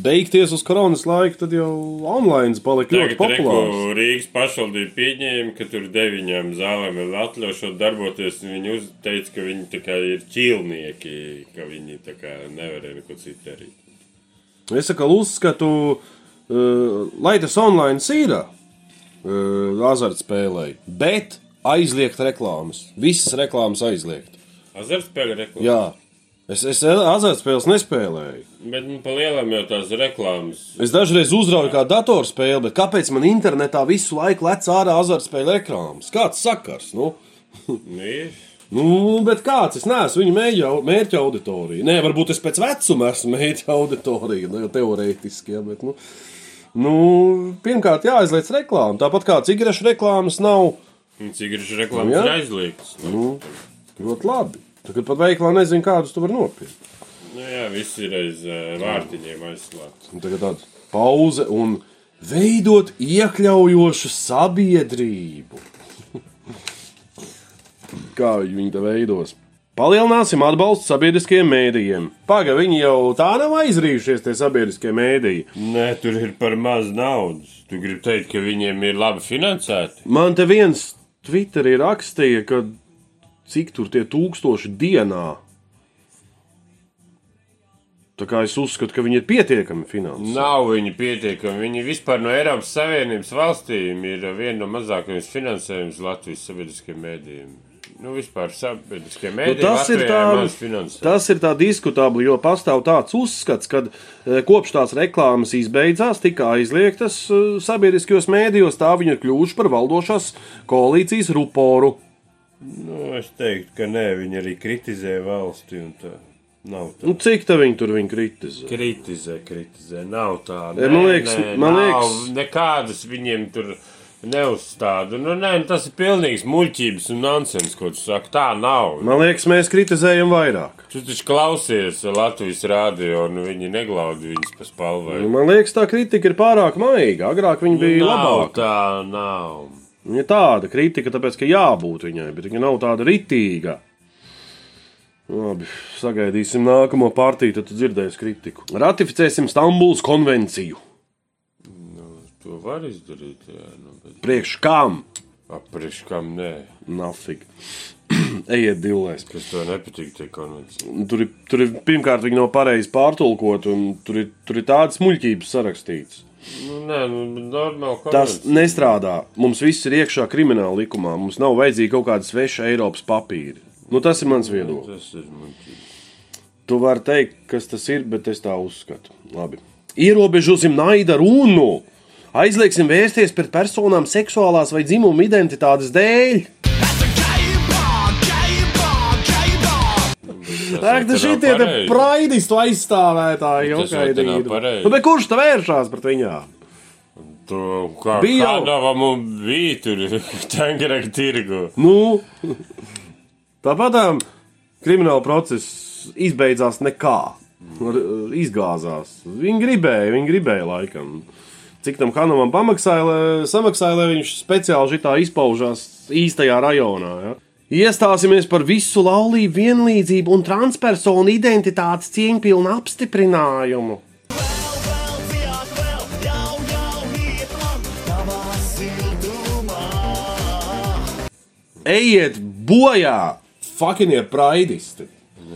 beigties uz koronas laika, tad jau online palika ļoti Tagad reku populārs. Rīgas pašvaldība pieņēma, ka tur deviņām zālēm ir atļaušot darboties, un viņi teica, ka viņi tā kā ir ķīlnieki, ka viņi tā kā nevarēja neko citu darīt. Es saku, uzskatu, uh, lai tas online ir uh, azartspēlē, bet aizliegt reklāmas. Visas reklāmas aizliegt. Azartspēļu reklāmas. Jā, es, es azartspēles nespēlēju. Bet nu, pa lielam jau tās reklāmas. Es dažreiz uzrauju kā datorspēli, bet kāpēc man internetā visu laiku lec ārā azartspēļu reklāmas? Kāds sakars? Nu? Nu. Nu, bet kāds? Es neesmu viņa mērķa auditorija. Nē, varbūt es pēc vecuma esmu mērķa auditorija, nu, teorētiski. Ja, bet, nu, nu, pirmkārt, jāizliec reklāma. Tāpat kā cigarešu reklāmas nav Cigarešu reklāmas Jā. ir aizliegtas. Nu, ļoti labi. Tagad pat veiklā nezinu, kādus tu vari nopirkt. nu, jā, viss ir aiz uh, vārtiņiem aizslēgts. Tagad tāda pauze un veidot iekļaujošu sabiedrību. Kā viņi to veidos? Palielināsim atbalstu sabiedriskajiem mēdījiem. Pagaidām, viņi jau tā nav aizrījušies, tie sabiedriskie mēdīji. Nē, tur ir par maz naudas. Tu gribi teikt, ka viņiem ir labi finansēti? Man te viens Twitterī rakstīja, ka cik tur tie tūkstoši dienā. Tā kā es uzskatu, ka viņi ir pietiekami finansēti. Nav viņi pietiekami. Viņi vispār no Eiropas Savienības valstīm ir viena no mazākajiem finansējumiem Latvijas sabiedriskiem mēdījiem. Nu, vispār sabiedriskie Nu, mēdīji tas, ir tā, tas ir tā diskutabli, jo pastāv tāds uzskats, ka kopš tās reklāmas izbeidzās, tika aizliegtas eh, sabiedriskajos mēdījos, tā viņi ir kļuvuši par valdošās koalīcijas ruporu. Nu, es teiktu, ka nē, viņi arī kritizē valsti. un tā. Nav tā. Nu, cik tā viņi tur viņi kritizē? Kritizē, kritizē. Nav tā. E, man liekas- man nav liekas- Nekādas viņiem tur neuzstāda. Nu, nē, nu, tas ir pilnīgs muļķības un nonsens, ko tu saki. Tā nav. Man liekas, mēs kritizējam vairāk. Tu taču klausies Latvijas rādio, un viņi neglaudi viņus pa spalvai. Man liekas, tā kritika ir pārāk maiga. Agrāk viņa bija nav labāka. tā, nav. Viņa ir tāda kritika, tāpēc, ka jābūt viņai, bet viņa nav tāda ritīga. Labi, sagaidīsim nākamo partiju, tad tu dzirdēsi kritiku. Ratificēsim Stambulas konvenciju. To var izdarīt, jā, nu, bet Priekš kam? apriš kam nē. Nafig. Ejiet divlēs. Kas tev nepatīk, tie konvencija. Tur ir, tur ir pirmkārt, viņi nav pareizi pārtulkot, un tur ir, tur ir tādas muļķības sarakstītas. Nu, nē, nu, normāli Tas nestrādā. Mums viss ir iekšā krimināla likumā. Mums nav vajadzīgi kaut kāda sveša Eiropas papīra. Nu, tas ir mans viedoklis. Ir muļķības. Tu vari teikt, kas tas ir, bet es tā uzskatu. Labi. Ierobežosim naida runu. Aizliegsim vērsties pret personām seksuālās vai dzimuma identitātes dēļ. Jau tas šitie te praidistu aizstāvētāji jau kaidīgi. Nu, bet kurš te vēršās pret viņām? Tu, kā Bija mums bija tur, tangrāk tirgu. Nu, tāpat tā krimināla process izbeidzās nekā. Izgāzās. Viņi gribēja, viņi gribēja laikam. Cik tam Hanamam pamaksāja, lai, samaksāja, lai viņš speciāli šitā izpaužās īstajā rajonā. Ja? Iestāsimies par visu laulību, vienlīdzību un transpersonu identitātes cieņpilnu apstiprinājumu. Ejiet bojā, fucking praidisti!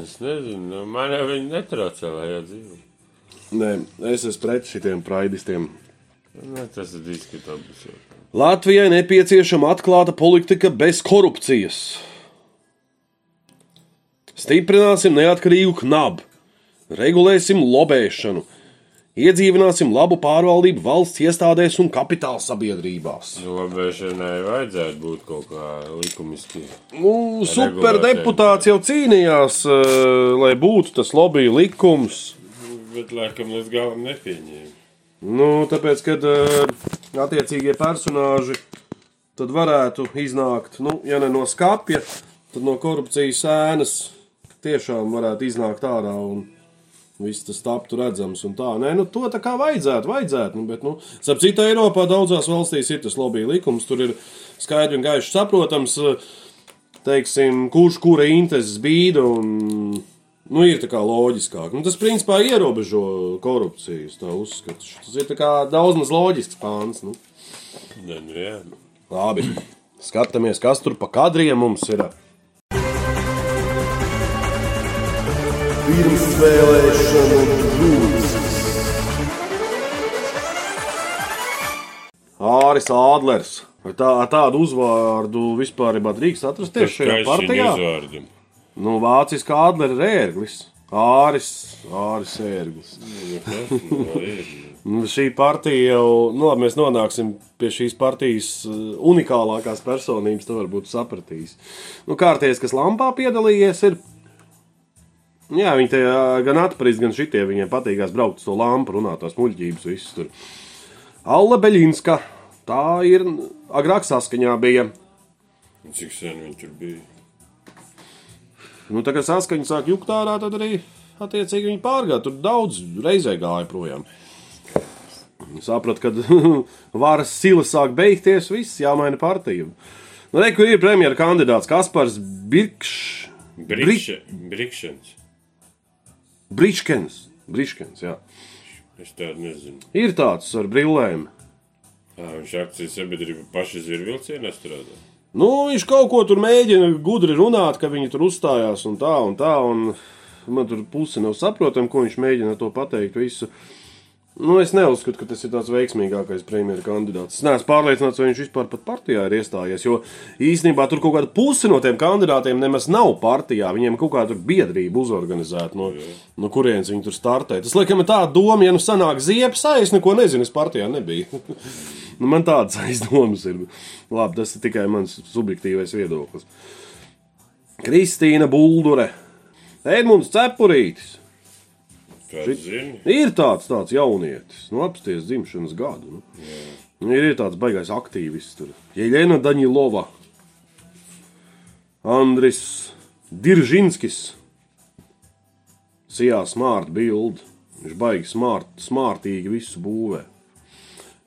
Es nezinu, nu, man jau viņi netraucē, lai jau dzīvo. Nē, es esmu pret šitiem praidistiem. Ne, tas ir diskutabls. jau. Latvijai nepieciešama atklāta politika bez korupcijas. Stiprināsim neatkarīgu knabu, regulēsim lobēšanu, iedzīvināsim labu pārvaldību valsts iestādēs un kapitāla sabiedrībās. Nu, Labēšanai vajadzētu būt kaut kā likumiski. Nu, superdeputāts jau cīnījās, eh, lai būtu tas lobby likums. Bet, laikam, līdz galam nepieņēma. Nu, tāpēc, kad uh, attiecīgie personāži tad varētu iznākt, nu, ja ne no skapja, tad no korupcijas ēnas tiešām varētu iznākt ārā un viss tas taptu redzams un tā. Nē, nu, to tā kā vajadzētu, vajadzētu. Nu, bet, nu, starp citu, Eiropā daudzās valstīs ir tas lobby likums, tur ir skaidri un gaiši saprotams, teiksim, kurš kura intereses bīda un. Nu, ir tā kā loģiskāk. Nu, tas, principā, ierobežo korupciju. es Tā uzskatu. Tas ir tā kā daudz maz loģisks pāns. Nu. Nē, nu jā. Labi, skatāmies, kas tur pa kadriem mums ir. Pirmsvēlēšanu grūts. Āris Ādlers. Vai tā, tādu uzvārdu vispār drīkst atrasties šajā partijā? Uzvārdi. Nu, vāciski Ādlera rērglis. Āris, Āris ērglis. Nu, Šī partija jau, nu, labi, mēs nonāksim pie šīs partijas uh, unikālākās personības, to varbūt sapratīs. Nu, kārties, kas Lampā piedalījies, ir. Jā, viņi te uh, gan atpazīst, gan šitie viņiem patīkās braukt uz to lampu, runāt tās muļķības, visas tur. Alla Beļinska, tā ir agrāk saskaņā bija. Cik sen viņi tur bija? Nu, tā kā saskaņa sāk jukt ārā, tad arī attiecīgi viņi pārgāja. Tur daudz reizē gāja projām. Sapratu, ka varas sila sāk beigties, viss jāmaina partija. Nu, re, kur ir premjera kandidāts Kaspars Birkšs. Brikšens. Briškens. Briškens, jā. Es tādu nezinu. Ir tāds ar brillēm. Ā, viņš akcijas sabiedrība paši zirvilcienā strādā. Nu, viņš kaut ko tur mēģina gudri runāt, ka viņi tur uzstājās un tā un tā. Un man tur pusi nav saprotama, ko viņš mēģina to pateikt. Visu. Nu, es neuzskatu, ka tas ir tāds veiksmīgākais premjeras kandidāts. Es neesmu pārliecināts, vai viņš vispār pat partijā ir iestājies. Jo īstenībā tur kaut kāda puse no tiem kandidātiem nemaz nav partijā. Viņiem kaut kāda biedrība uzorganizēta, no, no kurienes viņi tur startē. Tas laikam ir tā doma, ja nu sanāk ziepes, es neko nezinu, es partijā nebiju. nu, man tādas aizdomas ir. Labi, tas ir tikai mans subjektīvais viedoklis. Kristīna Buldure, Edmunds Cepurītis. Zini? Ir tāds, tāds jaunietis, nu, apsties dzimšanas gadu. Nu. Nu, Ir, ir tāds baisais aktīvists. Tur. Jeļena Daņilova, Andris Diržinskis, Sijā smart build. Viņš baigi smart, smartīgi visu būvē.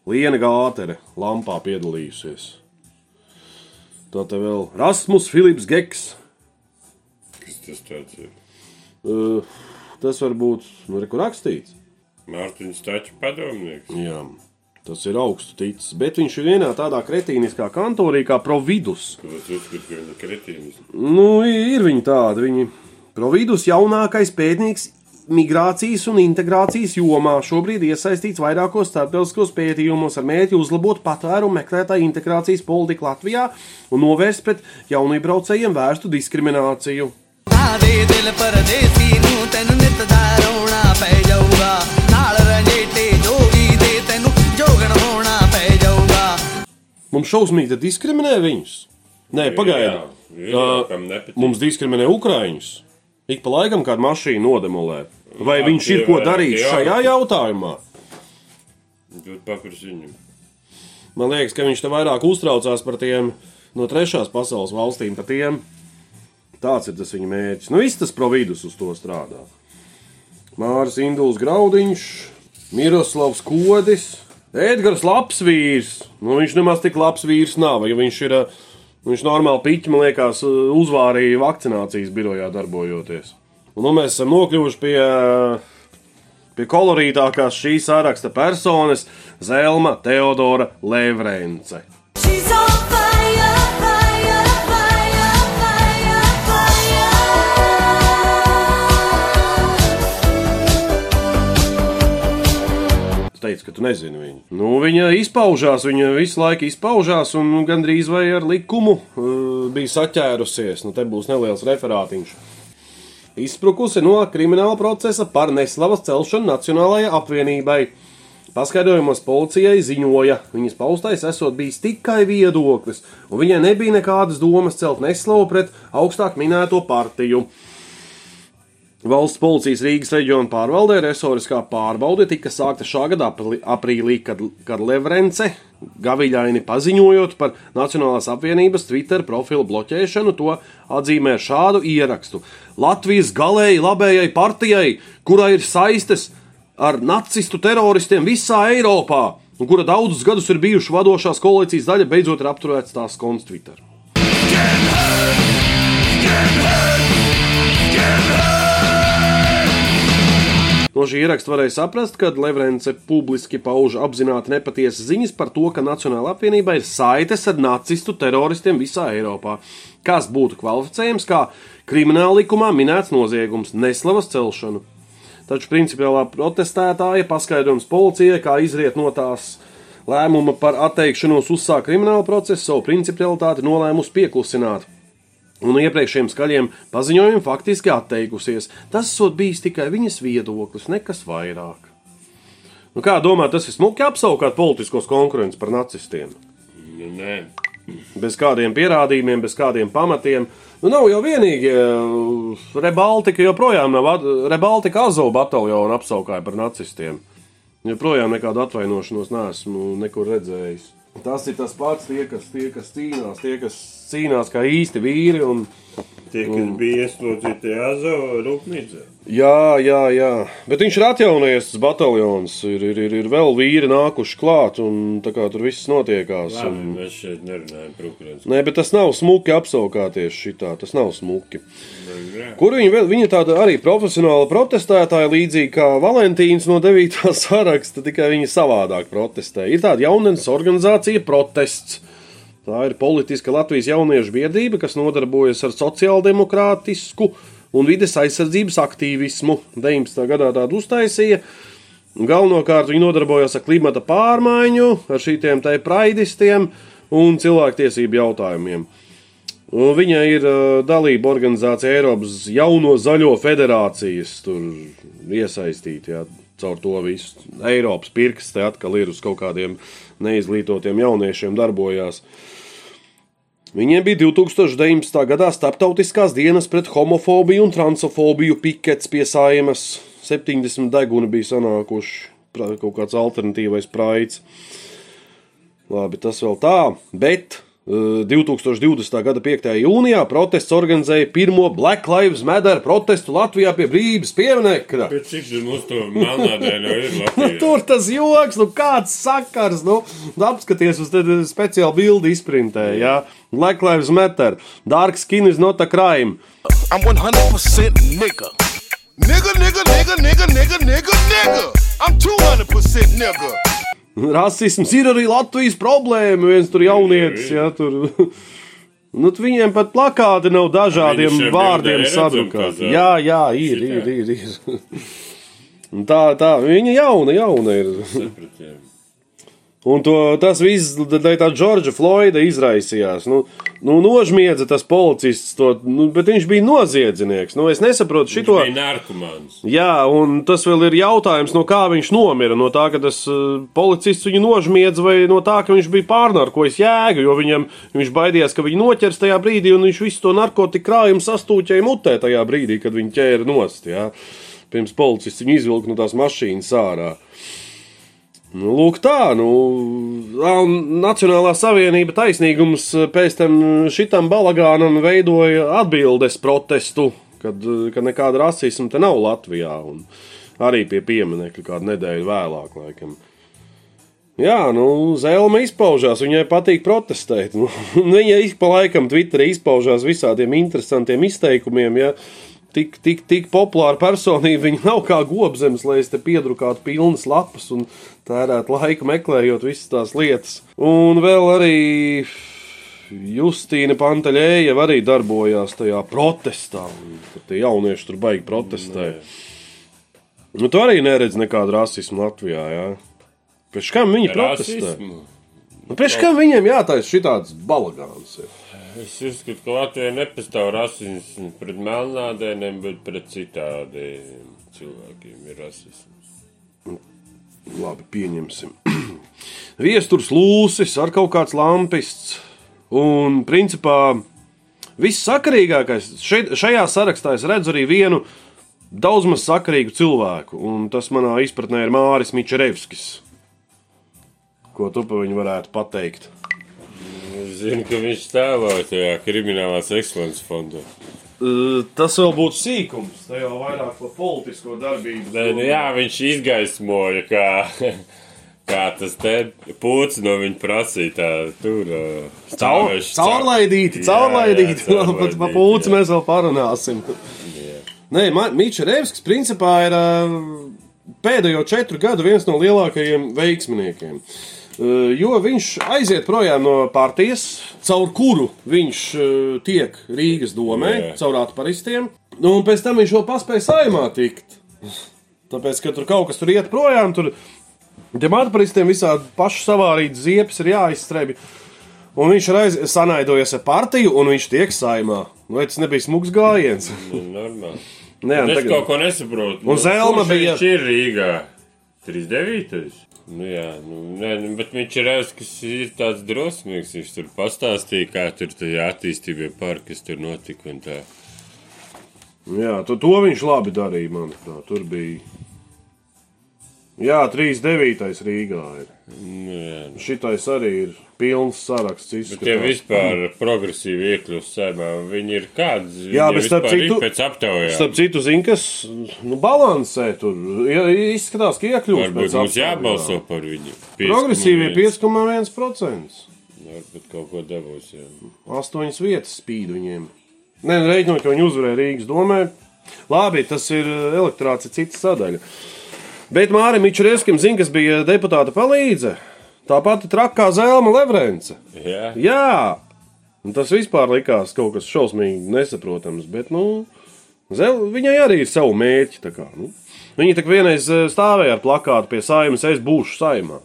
Liena Gātere, lampā piedalījusies. Tā te vēl Rasmus Filips Geks. Kas tas tāds ir? Uh, tas var būt, nu, kur rakstīts. Mārtiņš taču padomnieks. Jā, tas ir augstu ticis, bet viņš ir vienā tādā kretīniskā kantorī kā Providus. Esi uzskatīt, ka viņi ir kretīnis. Nu, ir viņi tādi. Viņi Providus jaunākais pētnieks migrācijas un integrācijas jomā šobrīd iesaistīts vairākos starptautiskos pētījumos ar mērķi uzlabot patvērumu meklētāju integrācijas politiku Latvijā un novērst pret jaunībraucējiem vērstu diskrimināciju. Mums šausmīgi diskriminē viņus. Nē, pagaidām. Mums diskriminē Ukrāņus. Ik pa laikam kāda mašīna nodemolē. Vai Jā, viņš ir ko darījis tie šajā jautājumā? Dod papurs viņam. Man liekas, ka viņš te vairāk uztraucās par tiem no trešās pasaules valstīm, par tiem. Tāds ir tas viņa mērķis. Nu, viss tas providus uz to strādā. Māris Induls Graudiņš, Miroslavs Kodis, Edgars Lapsvīrs. Nu, viņš nemaz tik labs vīrs nav, jo viņš ir. ā, Viņš normāli piķi, man liekas, uzvārīja vakcinācijas birojā darbojoties. Un nu mēs esam nokļuvuši pie, pie kolorītākās šī saraksta personas - Zelma Teodora Levrence. Teicu, ka tu nezini viņu. Nu, viņa izpaužās, viņa visu laiku izpaužās, un gandrīz vai ar likumu uh, bija saķērusies. Nu, te būs neliels referātiņš. Izsprukusi no krimināla procesa par neslavas celšanu Nacionālajai apvienībai. Paskaidrojumos policijai ziņoja, viņas paustais esot bijis tikai viedoklis, un viņai nebija nekādas domas celt neslavu pret augstāk minēto partiju. Valsts policijas Rīgas reģiona pārvaldē resoriskā pārbaude tika sākta šā gada aprīlī, kad, kad Levrence gaviļaini paziņojot par Nacionālās apvienības Twitter profilu bloķēšanu, to atzīmē ar šādu ierakstu. Latvijas galēji labējai partijai, kurai ir saistes ar nacistu teroristiem visā Eiropā, un kura daudzus gadus ir bijuši vadošās koalīcijas daļa, beidzot ir apturēts tās konts Twitter. No šī ieraksta varēja saprast, ka Levrence publiski pauž apzināti nepatiesas ziņas par to, ka Nacionāla apvienība ir saites ar nacistu teroristiem visā Eiropā, kas būtu kvalificējams kā krimināla likumā minēts noziegums - neslavas celšanu. Taču principiālā protestētāja paskaidrojums policijai, kā izriet no tās lēmuma par atteikšanos uzsākt kriminālu procesu, savu principialitāti nolēmusi pieklusināt. Un no iepriekšējiem skaļiem paziņojumiem faktiski atteikusies. Tas esot bijis tikai viņas viedoklis, nekas vairāk. Nu, kā domā, tas ir smuki apsaukāt politiskos konkurences par nacistiem? Nu, nē, Bez kādiem pierādījumiem, bez kādiem pamatiem. Nu, nav jau vienīgi. Rebaltika joprojām nav. Rebaltika Azovu bataljonu apsaukāja par nacistiem. Joprojām nekādu atvainošanos neesmu nekur redzējis. Tas ir tas pats, tie, kas, tie, kas cīnās, tie, kas cīnās kā īsti vīri. Un, tie, kas bija ieslodzīti Azovu rūpnīcā. Jā, jā, jā. Bet viņš ir atjaunojies, tas bataljons. Ir, ir, ir, ir vēl vīri nākuši klāt, un tā kā tur viss notiekās. Labi, Un... mēs šeit nerunājam par Ukraiņas. Nē, bet tas nav smuki apsaukāties šitā. Tas nav smuki. Jā. Kur viņi vēl? Viņa tāda arī profesionāla protestētāja, līdzīgi kā Valentīns no 9. saraksta, tikai viņa savādāk protestē. Ir tāda jaunienes organizācija protests. Tā ir politiska Latvijas jauniešu biedrība, kas nodarbojas ar sociāldemokrātisku un vides aizsardzības aktīvismu. 19. gadā tādu uztaisīja. Galvenokārt viņi nodarbojas ar klimata pārmaiņu, ar šiem te praidistiem un cilvēktiesību jautājumiem. Viņa ir uh, dalība organizācija Eiropas Jauno Zaļo federācijas, tur iesaistīta. Jā, caur to visu Eiropas pirksts te atkal ir uz kaut kādiem neizglītotiem jauniešiem darbojās. Viņiem bija 2019. gadā starptautiskās dienas pret homofobiju un transfobiju pikets pie saimas. 70 deguni bija sanākuši, kaut kāds alternatīvais praids. Labi, tas vēl tā, bet 2020. gada 5. jūnijā protests organizēja pirmo Black Lives Matter protestu Latvijā pie brīvības pieminekļa. Bet cik tur tas joks, nu kāds sakars, nu, nu apskaties uz tādu speciālu bildi izprintē, jā. Black Lives Matter, Dark Skin is not a crime. I'm 100% nigga. Nigga, nigga, nigga, nigga, nigga, nigga, nigga. I'm 200% nigga. Rasisms ir arī Latvijas problēma, viens tur jaunietis, jā, tur. Nu, viņiem pat plakāti nav dažādiem vārdiem sadrukāti. Jā, jā, ir, ir, ir. ir. Tā, tā, viņa jauna, jauna ir. Sapratiem. Un to, tas viss dēļ tā Džordža Floyda izraisījās. Nu, nu nožmiedza tas policists, to, nu, bet viņš bija noziedznieks. Nu, es nesaprotu šito. Viņš bija narkomāns. Jā, un tas vēl ir jautājums, no kā viņš nomira. No tā, ka tas uh, policists viņu nožmiedza, vai no tā, ka viņš bija pārnarkojis jēgu, jo viņam, viņš baidījās, ka viņu noķers tajā brīdī, un viņš visu to narkotiku krājumu sastūķēja mutē tajā brīdī, kad viņu ķēra nost. Jā. Pirms policists viņu izvilka no tās mašīnas ārā. Nu, lūk, tā, nu, Nacionālā savienība taisnīgums pēc tam šitam balagānam veidoja atbildes protestu, kad, kad nekāda rasisma te nav Latvijā, un arī pie pieminekļa kādu nedēļu vēlāk, laikam. Jā, nu, Zelma izpaužās, viņai patīk protestēt. Nu, viņa pa laikam Twitterī izpaužās visādiem interesantiem izteikumiem, ja tik, tik, tik populāra personība viņa nav kā gobzems, lai es te piedrukātu pilnas lapas un tērētu laiku meklējot visas tās lietas. Un vēl arī Justīna Pantaļēja arī darbojās tajā protestā, tie jaunieši tur baigi protestē. Nu, tu arī neredz nekādu rasismu Latvijā, jā. Pēc kam viņi protestē? Nu, pēc kam viņiem jātaisa šitāds balagāns? Ir? Es uzskatu, ka Latvijā nepastāv rasisms pret melnādēniem, bet pret citādiem cilvēkiem ir rasisms. Labi, pieņemsim. Viesturs lūsis ar kaut kāds lampists. Un, principā, viss sakarīgākais šeit, šajā sarakstā es redzu arī vienu daudz maz sakarīgu cilvēku. Un tas manā izpratnē ir Māris Mičerevskis. Ko tu par viņu varētu pateikt? Es zinu, ka viņš stāvoja tajā kriminālās ekscelences fondā. Tas vēl būtu sīkums. Tā jau vairāk par politisko darbību. Nē, nu jā, viņš izgaismoja, kā, kā tas te pūcis no viņa prasīja. Tā, tur stāvēšu caur- Caurlaidīti, Jā, caurlaidīti. jā, pa caurlaidīti, pūci jā. mēs vēl parunāsim. Nē, Ma- Miča Revskis principā ir pēdējo četru gadu viens no lielākajiem veiksminiekiem. Uh, Jo viņš aiziet projām no partijas, caur kuru viņš uh, tiek Rīgas domē, Jā. caur atparistiem. Nu, un pēc tam viņš vēl paspēja saimā tikt. Tāpēc, ka tur kaut kas tur iet projām, tur tiem atparistiem visādi paši savārītas ziepes ir jāizstrebi. Un viņš ir aiz- sanaidojies ar partiju, un viņš tiek saimā. Vai tas nebija smags gājiens? Nu, normāli. Nē, es tagad- kaut ko nesaprotu. Un Zelma kurš bija- Viņš ir Rīgā. 39. Nu, jā, nu, nē, nu, bet viņš ir reizes, kas ir tāds drosmīgs. Viņš tur pastāstīja, kā tur tajā attīstībā parka, kas tur notika. tā. Jā, to, to viņš labi darīja, manuprāt. Tur bija. Jā, 3,9. Rīgā ir. Nu, jā, nu. Šitais arī ir pilns saraksts. Bet izskatās. tie vispār progresīvi iekļūst saimā. Viņi ir kādi? Jā, bet starp citu- pēc aptaujām. Starp citu, zinu, kas nu, balansē tur. Ja, izskatās, ka iekļūst Varbūt mums aptaujām. jābalso par viņu. Progresīvie 5,1%. Varbūt kaut ko dabūs. Jā. Astoņas vietas spīd viņiem. Nē, nu, reiķinot, ka viņi uzvarēja Rīgas domē. Labi, tas ir eh, elektorāts, ir cita sadaļa. Bet Mārim Mičurieskim zina, kas bija deputāta palīdze. Tā pati trakā Zelma Levrence. Jā. Jā, un tas vispār likās kaut kas šausmīgi nesaprotams. Bet, nu, Zel, viņai arī ir savi mērķi. Kā, nu. Viņa tā kā vienreiz eh, stāvēja ar plakātu pie saimnes, es būšu saimā.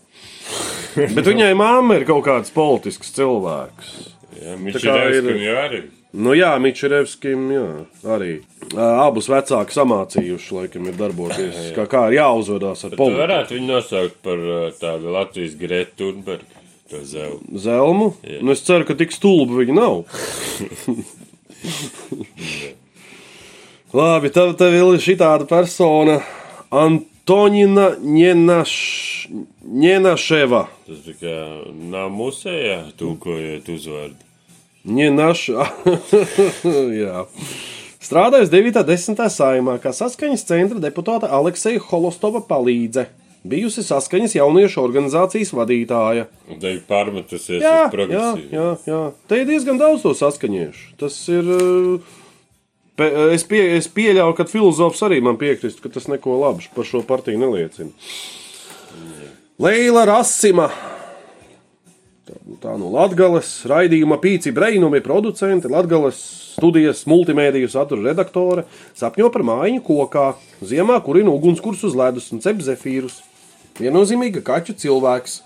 Bet viņai mamma ir kaut kāds politisks cilvēks. Jā, viņš ir ir- arī. Nu, jā, Mičerevskim jā, arī. Abus vecāki samācījuši, laikam, ir darboties. Kā, kā ir jāuzvedās ar Tu politiku. varētu viņu nosaukt par tādu Latvijas Grētu Thunbergu. Zelnu. Zelmu. Nu, es ceru, ka tik stulbi viņi nav. Labi, tev, tev ir šī tāda persona, Antonina Ņenaš, Ņenaševa. Tas tā kā nav musējā, tūkojot uzvārdu. Ņenaš, jā. Strādājas 9. un 10. saimā, kā saskaņas centra deputāta Alekseja Holostova palīdze. Bijusi saskaņas jauniešu organizācijas vadītāja. Te ir pārmetusies Jā, uz jā, progresīvu. jā, jā. Te ir diezgan daudz to saskaņiešu. Tas ir. uh, pe- Es, pie, es pieļauju, ka filozofs arī man piekristu, ka tas neko labu par šo partiju neliecina. Leila Rasima. Tā, no Latvijas raidījuma pīci brainumi producenti, Latvijas studijas multimediju satura redaktore sapņo par mājiņu kokā, ziemā kurina ugunskurs uz ledus un cep zefīrus. Viennozīmīga kaķu cilvēks.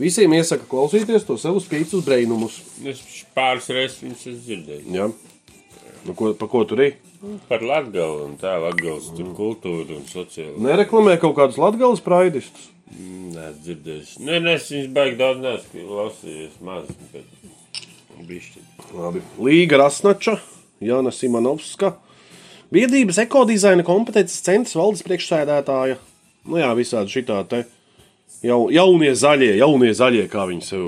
Visiem iesaka klausīties to savus pīcis brainumus. Es pāris reizes viņus esmu dzirdējis. Ja? Nu, ko, pa ko tur ir? Par Latgalu un tā, Latgales tur kultūru un sociālu. Nereklamē kaut kādus latgales praidistus. Nē, dzirdējis. Nē, nē, es viņus baigi daudz neesmu klausījies maz, bet bišķi. Labi. Līga Rasnača, Jāna Simonovska. Biedrības ekodizaina kompetences centra valdes priekšsēdētāja. Nu jā, visādi šitā te jau, jaunie zaļie, jaunie zaļie, kā viņi sev.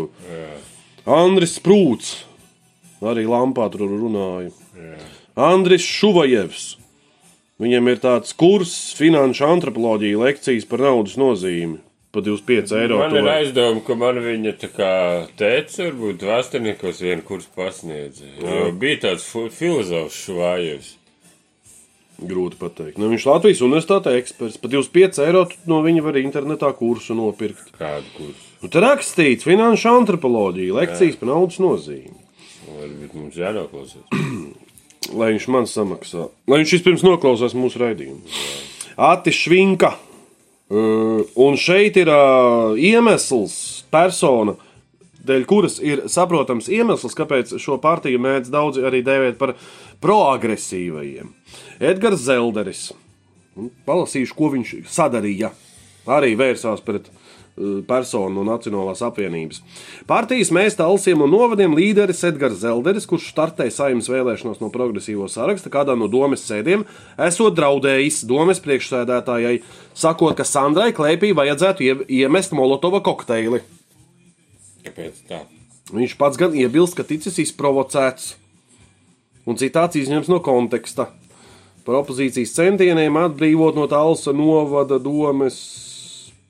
Andris Prūts, arī Lampā tur runāja. Andris Šuvajevs. Viņam ir tāds kurs, finanšu antropoloģija, lekcijas par naudas nozīmi. Pa 25 eiro. Man ir aizdoma, ka man viņa tā kā teica, varbūt vēsturniekos vienu kursu pasniedza. Jo bija tāds filozofs švājevs. Grūti pateikt. Nu, viņš Latvijas universitāte eksperts. Par 25 eiro no viņa var internetā kursu nopirkt. Kādu kursu? Nu, tur rakstīts finanšu antropoloģija, lekcijas par naudas nozīmi. Varbūt mums jānoklausās. Lai viņš man samaksā. Lai viņš vispirms noklausās mūsu raidījumu. Ati Švinka. Un šeit ir iemesls, persona, dēļ kuras ir saprotams iemesls, kāpēc šo partiju mēdz daudzi arī dēvēt par proagresīvajiem. Edgars Zelderis. Un Palasīšu, ko viņš sadarīja. Arī vērsās pret uh, personu no Nacionālās apvienības. Partijas mēs talsiem un novadiem līderis Edgars Zelderis, kurš startēja saimnes vēlēšanās no progresīvo saraksta kādā no domes sēdiem, esot draudējis domes priekšsēdētājai, sakot, ka Sandrai Klēpī vajadzētu ie- iemest Molotova kokteili. Kāpēc tā? Viņš pats gan iebilst, ka ticis izprovocēts, un citāts izņems no konteksta. Par opozīcijas centieniem atbrīvot no tālsa novada domes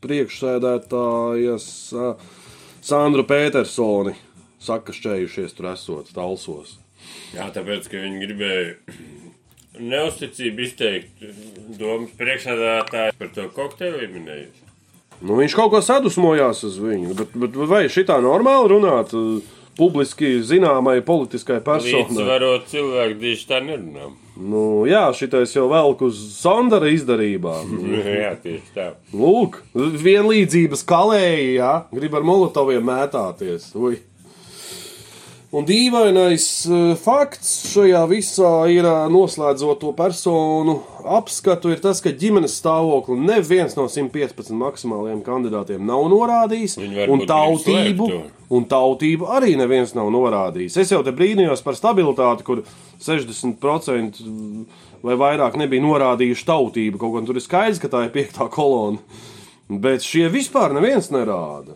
priekšsēdētājas Sa- Sandru Petersoni. Saka, šķējušies tur esot talsos. Jā, tāpēc, ka viņi gribēja neusticību izteikt domas priekšsēdētāji par to kokteili minējuši. Nu, viņš kaut kā sadusmojās uz viņu. Bet, bet, vai šitā normāli runāt publiski zināmai politiskai personai? Līdzsvarot cilvēku tieši tā nerunā. Nu, jā, šitais jau velk uz Sandra izdarībām. Jā, tieši tā. Lūk, vienlīdzības kalēji, jā, grib ar molotoviem mētāties. Ui. Un dīvainais eh, fakts šajā visā ir eh, noslēdzot to personu apskatu, ir tas, ka ģimenes stāvokli neviens no 115 maksimālajiem kandidātiem nav norādījis. Un tautību, grib slēpt un tautību arī neviens nav norādījis. Es jau te brīnījos par stabilitāti, kur 60% vai vairāk nebija norādījuši tautību. Kaut gan tur ir skaidrs, ka tā ir piektā kolona. Bet šie vispār neviens nerāda.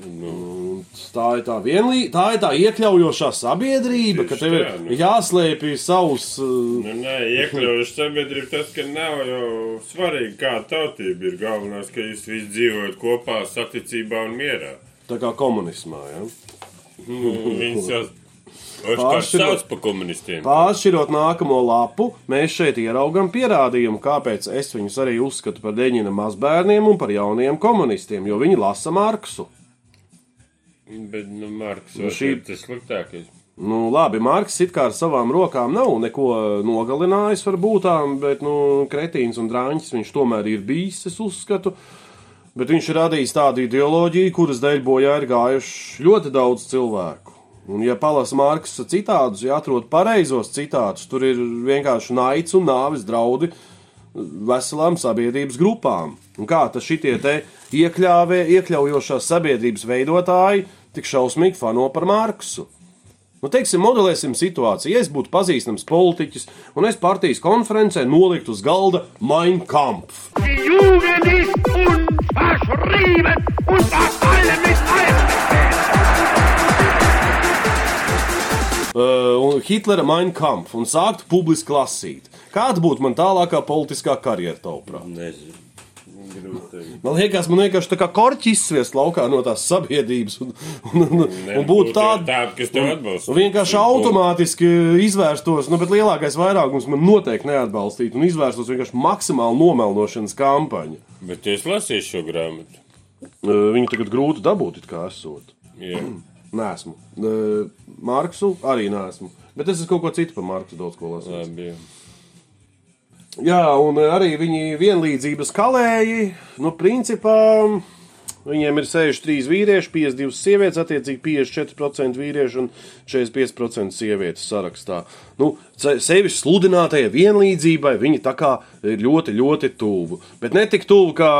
Nu, tā ir tā vienlīdzīga, tā ir tā iekļaujošā sabiedrība, ka Tieši tev ir tā, nu. jāslēpj savus. uh, Nu, nē, iekļaujuši sabiedrību tas, ka nav jau svarīgi, kāda tautība ir. Galvenais, ka jūs visi dzīvojat kopā, saticībā un mierā. Tā kā komunismā. Ja? Nu, Viņus jau Pāršķirot- par komunistiem. Pāršķirot nākamo lapu, mēs šeit ieraugām pierādījumu, kāpēc es viņus arī uzskatu par deņina mazbērniem un par jauniem komunistiem, jo viņi lasa Marksu. Bet, nu, Marks, Nu, šī- tas sliktākais. Nu, labi, Marks it kā ar savām rokām nav neko nogalinājis, varbūt bet nu, kretīns un drāņķis viņš tomēr ir bijis, es uzskatu. Bet viņš ir radījis tādu ideoloģiju, kuras dēļ bojā ir gājuši ļoti daudz cilvēku. Un, ja palasa Marksa citādus, ja atrod pareizos citātus, tur ir vienkārši naids un nāves draudi veselām sabiedrības grupām. Un kā tas šitie te iekļāvē, iekļaujošās sabiedrības veidotāji tik šausmīgi fano par Marksu? Nu, teiksim, modelēsim situāciju. Ja es būtu pazīstams politiķis, un es partijas konferencē noliktu uz galda Mein Kampf. Uh, un Hitlera Mein Kampf un sāktu publiski lasīt. Kāda būtu man tālākā politiskā karjera, tavuprāt? Nezinu. Man liekas, man vienkārši tā kā korķis izsviest laukā no tās sabiedrības un, un, un, un būtu tāda. tāda, kas tev atbalsta. Vienkārši automātiski izvērstos, nu, bet lielākais vairākums man noteikti neatbalstītu un izvērstos vienkārši maksimāli nomelnošanas kampaņa. Bet es lasīju šo grāmatu. Viņu tagad grūti dabūt, kā esot. Jā. Nē, esmu. Marksu arī nesmu. Bet es esmu kaut ko citu par Marksu daudz ko lasījis. Jā. Un arī viņi vienlīdzības kalēji, nu, principā. Viņiem ir 63 vīrieši, 52 sievietes, attiecīgi 54% vīriešu un 45% sievietes sarakstā. Nu, sevis sludinātajai vienlīdzībai viņi tā kā ir ļoti, ļoti tuvu. Bet ne tik tuvu kā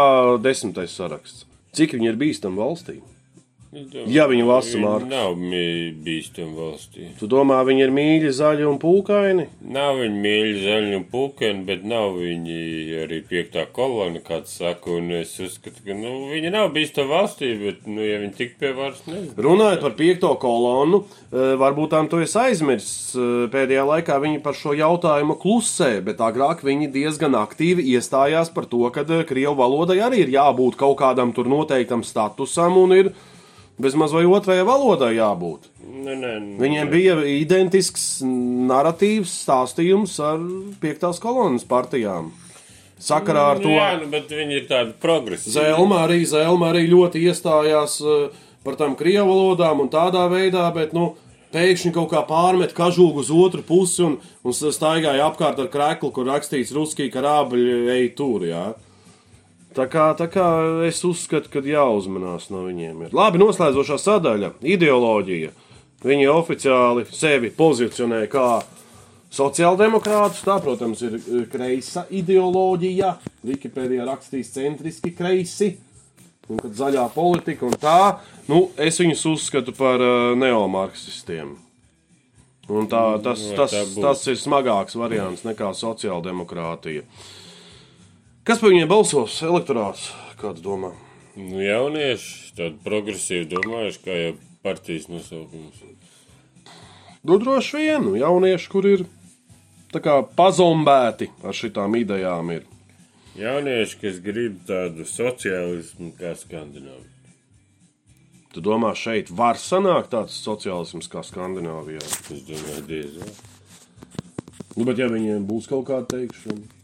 desmitais saraksts. Cik viņi ir bīstami valstī? Ja viņi lasa Marksu. Nav bīstami valstī. Tu domā, viņi ir mīļi, zaļi un pūkaini? Nav viņi mīļi, zaļi un pūkeni, bet nav viņi arī piektā kolona, kāds saka. Un es uzskatu, ka nu, viņi nav bīstami valstī, bet, nu, ja viņi tik pie varas, nezinu. Runājot par piekto kolonu, eh, varbūt tām to es aizmirsis. eh, Pēdējā laikā viņi par šo jautājumu klusē, bet agrāk viņi diezgan aktīvi iestājās par to, ka eh, Krievu valodai arī ir jābūt kaut kādam tur noteiktam statusam un ir bezmaz vai otrajai valodai jābūt. Nu, nē, nu, Viņiem bija identisks narratīvs, stāstījums ar piektās kolonas partijām. Sakarā ar to. Jā, nu, bet viņi ir tādi progresīvi. Zelma arī, Zelma arī ļoti iestājās eh, par tām krievu valodām un tādā veidā, bet, nu, pēkšņi kaut kā pārmet kažūgu uz otru pusi un, un staigāja apkārt ar kreklu, kur rakstīts ruskī karābļi ej tur, jā. Tā kā, tā kā es uzskatu, ka jāuzmanās no viņiem. Ir. Labi, noslēdzošā sadaļa - ideoloģija. Viņi oficiāli sevi pozicionē kā sociāldemokrātus. Tā, protams, ir eh, kreisa ideoloģija. Wikipēdijā rakstīs centriski kreisi. Un kad zaļā politika un tā, nu, es viņus uzskatu par uh, neomarksistiem. Un tā, tas, Nu, tas, būtu? tas ir smagāks variants nekā sociāldemokrātija. Kas par viņiem balsos? Elektorāts, kāds domā? Nu, jaunieši tādi progresīvi domājuši, kā jau partijas nosaukums. Nu, droši vien, nu, jaunieši, kur ir kā pazombēti ar šitām idejām, ir. Jaunieši, kas grib tādu sociālismu kā Skandināvija. Tu domā, šeit var sanākt tāds sociālisms kā Skandināvijā? Es domāju, diez vai. Nu, bet ja viņiem būs kaut kāda teikšana.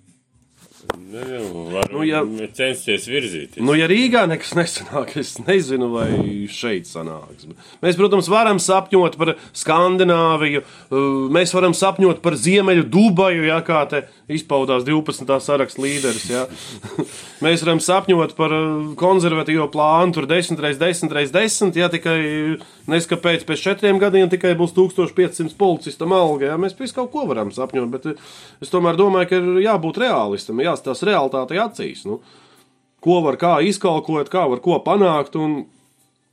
Ne, nu, Nu, ja- censties virzīties. Nu, ja Rīgā nekas nesanāk, es nezinu, vai šeit sanāks. Mēs, protams, varam sapņot par Skandināviju, uh, mēs varam sapņot par Ziemeļu Dubaju, ja, kā te izpaudās 12. saraksta līderis. Ja. mēs varam sapņot par uh, konservatīvo plānu, tur 10 reizes 10 reizes 10, ja tikai neskapēc pēc četriem gadiem tikai būs 1500 policistam alga. Ja. Mēs visu kaut ko varam sapņot, bet uh, es tomēr domāju, ka ir jābūt realistam, jāstāsta realitātei acīs. Nu ko var kā izkalkot, kā var ko panākt. Un,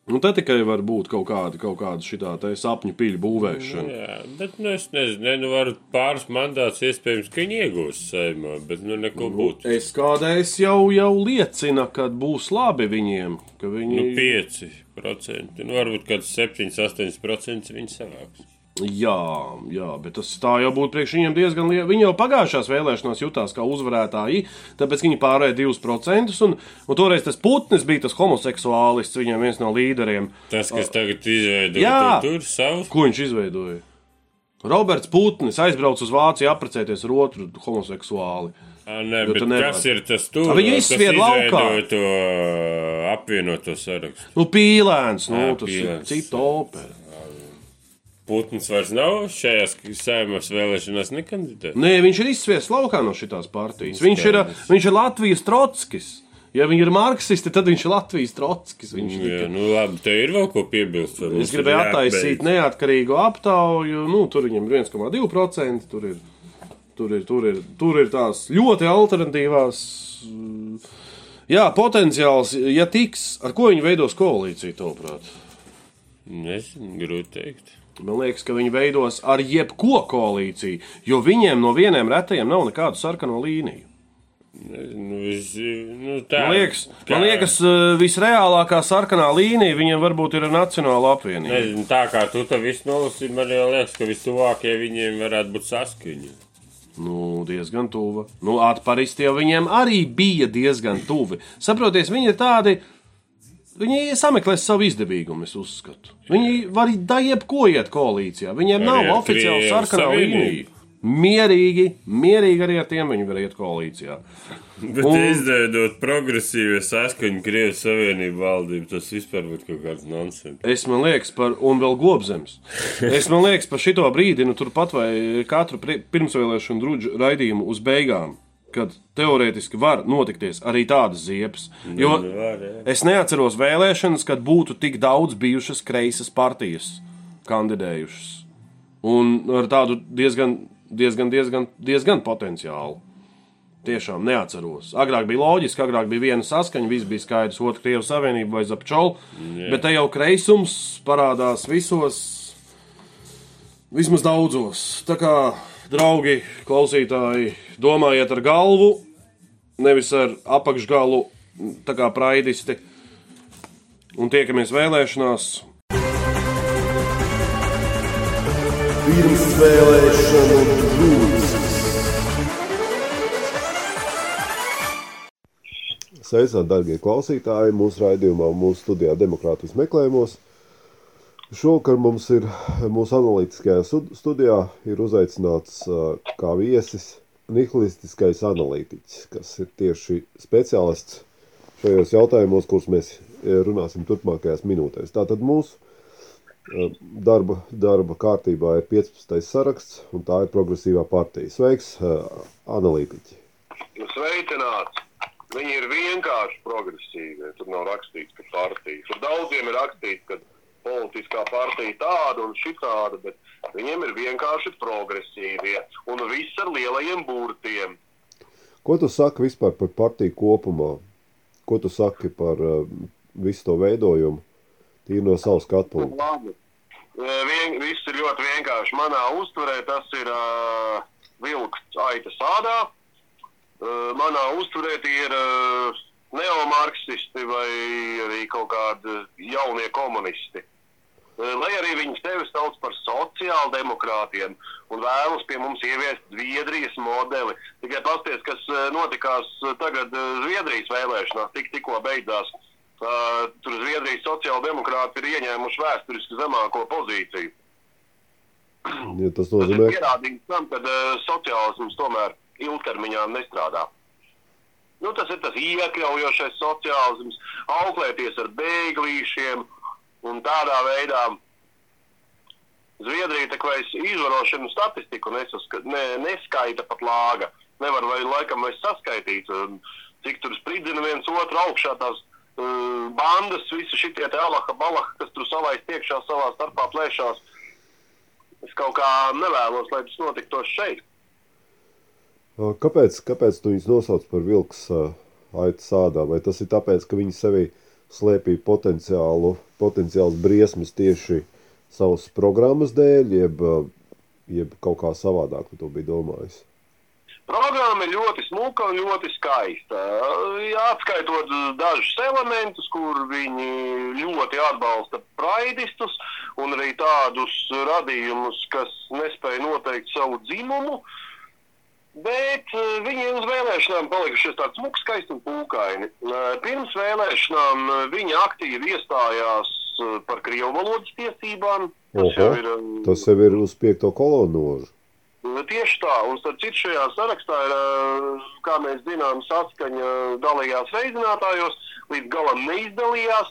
un te tikai var būt kaut kāda, kaut kāda šitā sapņu piļu būvēšana. Jā, bet nu, es nezinu, ne, nu, varu pāris mandātus iespējams, ka viņi iegūs saimā, bet nu neko būtu. Es kādreiz jau, jau liecinu, ka būs labi viņiem. Ka viņi... Nu, 5%. Nu, varbūt kāds 7-8% viņi savāks. Jā, jā, bet tas tā jau būtu priekš viņiem diezgan liela. Viņi jau pagājušās vēlēšanās jutās kā uzvarētāji, tāpēc viņi pārēja 2%. Un, un toreiz tas putnis bija tas homoseksuālists, viņam viens no līderiem. Tas, kas tagad izveido Jā. to tur savu, Ko viņš izveidoja? Roberts Putins aizbrauca uz Vāciju apprecēties ar otru homoseksuāli. Nē, Jo bet kas ir tas tur? A, kas izsvied laukā. izveidoja to apvienoto sarakstu? Nu, pīlēns, nu, Jā, tas Pīlēns. ir cita opera. Putns vairs nav šajās saimās vēlēšanās nekandidē. Nē, viņš ir izsviests laukā no šīs partijas. Viņš ir, viņš ir Latvijas trotskis. Ja viņi ir marksisti, tad viņš ir Latvijas trotskis. Viņš Jā, nu labi, te ir vēl ko piebilst. Es gribēju attaisīt neatkarīgu aptauju. Nu, tur viņam ir 1,2%. Tur ir, tur, ir, tur, ir, tur ir tās ļoti alternatīvās. mm, Jā, potenciāls, ja tiks, ar ko viņi veidos koalīciju, tavuprāt? Nezinu, grūti teikt. Man liekas, ka viņi veidos ar jebko koalīciju, jo viņiem no vieniem retajiem nav nekādu sarkano līniju. Nu, es, nu, tā, Man liekas, kā- man liekas visreālākā sarkanā līnija viņiem varbūt ir Nacionāla apvienība. Nezinu, tā kā tu to visu nolasīji, man liekas, ka vistuvākie viņiem varētu būt saskaņa. Nu, diezgan tuva. Nu, atparisti jau viņiem arī bija diezgan tuvi. Saproties, viņi ir tādi. Viņi sameklēs savu izdevīgumu, es uzskatu. Viņi var da jebko iet koalīcijā. Viņiem nav oficiāla sarkanā līnija. Mierīgi, mierīgi arī ar tiem viņi var iet koalīcijā. Bet Un- izveidot progresīvu saskaņu Krievijas Savienību valdību, tas vispār būtu kaut kāds nonsens. Es man liekas, par, un vēl gobzems. Es man liekas, par šito brīdi, nu, turpat vai katru pirmsvēlēšanu drudžu raidījumu uz beigām, kad teorētiski var notikties arī tādas ziepes. Jo Nu, jā. es neatceros vēlēšanas, kad būtu tik daudz bijušas kreisas partijas kandidējušas. Un ar tādu diezgan, diezgan, diezgan, diezgan potenciālu. Tiešām neatceros. Agrāk bija loģiski, agrāk bija viena saskaņa, viss bija skaidrs, otra Krievijas Savienība vai Zapčola. Bet te jau kreisums parādās visos, vismaz daudzos. Tā kā, draugi, klausītāji, domājiet ar galvu, nevis ar apakšgalu, tā kā praidisti. Un tiekamies vēlēšanās. Pirmsvēlēšanu grūts. Sveicināti, darbie klausītāji, mūsu raidījumā, mūsu studijā Demokrātijas meklējumos. Šovakar mums ir mūsu analītiskajā stud- studijā uzaicināts kā viesis nihilistiskais analītiķis, kas ir tieši speciālists šajos jautājumos, kurus mēs runāsim turpmākajās minūtēs. Tātad mūsu darba, darba kārtībā ir 15. saraksts, un tā ir progresīvā partija. Sveiks, analītiķi! Nu, Sveicināts! Viņi ir vienkārši progresīvi. Tur nav rakstīts, ka partija. Tur daudziem ir rakstīts, ka politiskā partija tāda un šitāda, bet viņiem ir vienkārši progresīvie un viss ar lielajiem burtiem. Ko tu saki vispār par partiju kopumā? Ko tu saki par uh, visu to veidojumu? Tīri no savas skatu punkta. Eh, Vien, viss ir ļoti vienkārši. Manā uztverē tas ir uh, vilks aitas ādā. Uh, manā uztverē tie ir uh, neomarksisti vai arī kaut kādi jaunie komunisti. Eh, Lai arī viņi sevi sauc par sociāldemokrātiem un vēlas pie mums ieviest Zviedrijas modeli. Tikai pasties, kas eh, notikās eh, tagad Zviedrijas vēlēšanās, tik, tikko beidzās. Uh, tur Zviedrijas sociāldemokrāti ir ieņēmuši vēsturiski zemāko pozīciju. Ja tas Tas nozīmē, ir pierādījums tam, ka uh, sociālisms tomēr ilgtermiņā nestrādā. Nu, tas ir tas iekļaujošais sociālisms, auklēties ar bēglīšiem un tādā veidā. Zviedrija es izvarošanu statistiku nesaska, ne, neskaita pat lāga. Nevar vai laikam vairs saskaitīt, cik tur spridzina viens otru augšā tās uh, bandas, visi šitie te alaha balaha, kas tur salaist iekšā savā starpā plēšās. Es kaut kā nevēlos, lai tas notiktos šeit. ā, kāpēc, kāpēc tu viņus nosauc par vilks ā, aitu sādā? Vai tas ir tāpēc, ka viņi sevi slēpīja potenciālu, potenciāls briesmas tieši savas programmas dēļ, jeb, jeb kaut kā savādāk tu to biji domājis? Programma ir ļoti smuka un ļoti skaista. Atskaitot dažus elementus, kur viņi ļoti atbalsta praidistus un arī tādus radījumus, kas nespēja noteikt savu dzimumu. Bet eh, viņi uz vēlēšanām palikušies tāds smuks, skaisti un pūkaini. Eh, Pirms vēlēšanām eh, viņi aktīvi iestājās par krievu valodas tiesībām. Tas jau Oho, ir eh, tas jau ir uz piekto kolonu nožu. Tieši tā, un starp citu šajā sarakstā ir, kā mēs zinām, saskaņa dalījās reizinātājos, līdz galam neizdalījās.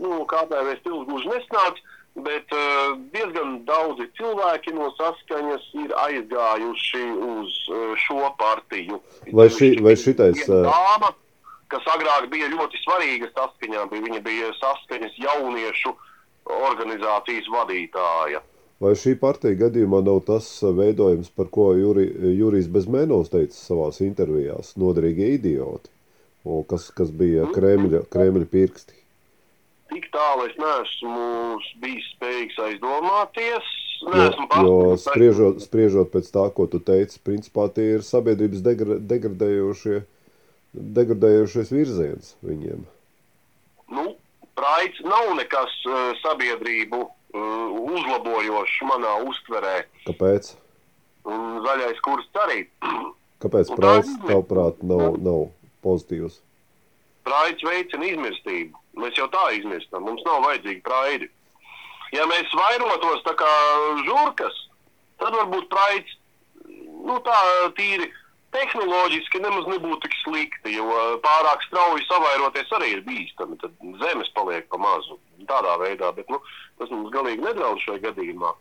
Nu, kādēļ es tilgu gluži nesnācu, bet uh, diezgan daudzi cilvēki no saskaņas ir aizgājuši uz uh, šo partiju. Vai šī- vai šitais, ā, dāma, kas agrāk bija ļoti svarīga saskaņā, bija, viņa bija saskaņas jauniešu organizācijas vadītāja. Vai šī partija gadījumā nav tas veidojums, par ko Juri, Jurijs Bezmenovs teica savās intervijās, noderīgie idioti, kas, kas bija Kremļa, Kremļa pirksti? Tik tālu es neesmu bijis spējīgs aizdomāties. Jo, Neesmu jo paspējis spriežot, spriežot pēc tā, ko tu teici, principā tie ir sabiedrības degra, degradējošie, degradējošais virziens viņiem. Nu, Praids nav nekas uh, sabiedrību uh, uzlabojošs manā uztverē. Kāpēc? Un zaļais kurs arī. Kāpēc ir- tavuprāt, nav, nav pozitīvs? Praids veicina izmirstību. Mēs jau tā izmirstam. Mums nav vajadzīgi praidi. Ja mēs vairotos tā kā žurkas, tad varbūt praids nu, tā tīri tehnoloģiski nemaz nebūtu tik slikti, jo pārāk strauji savairoties arī ir bīstami. Tad zemes paliek pa mazu tādā veidā, bet nu, tas mums galīgi nedraud šajā gadījumā.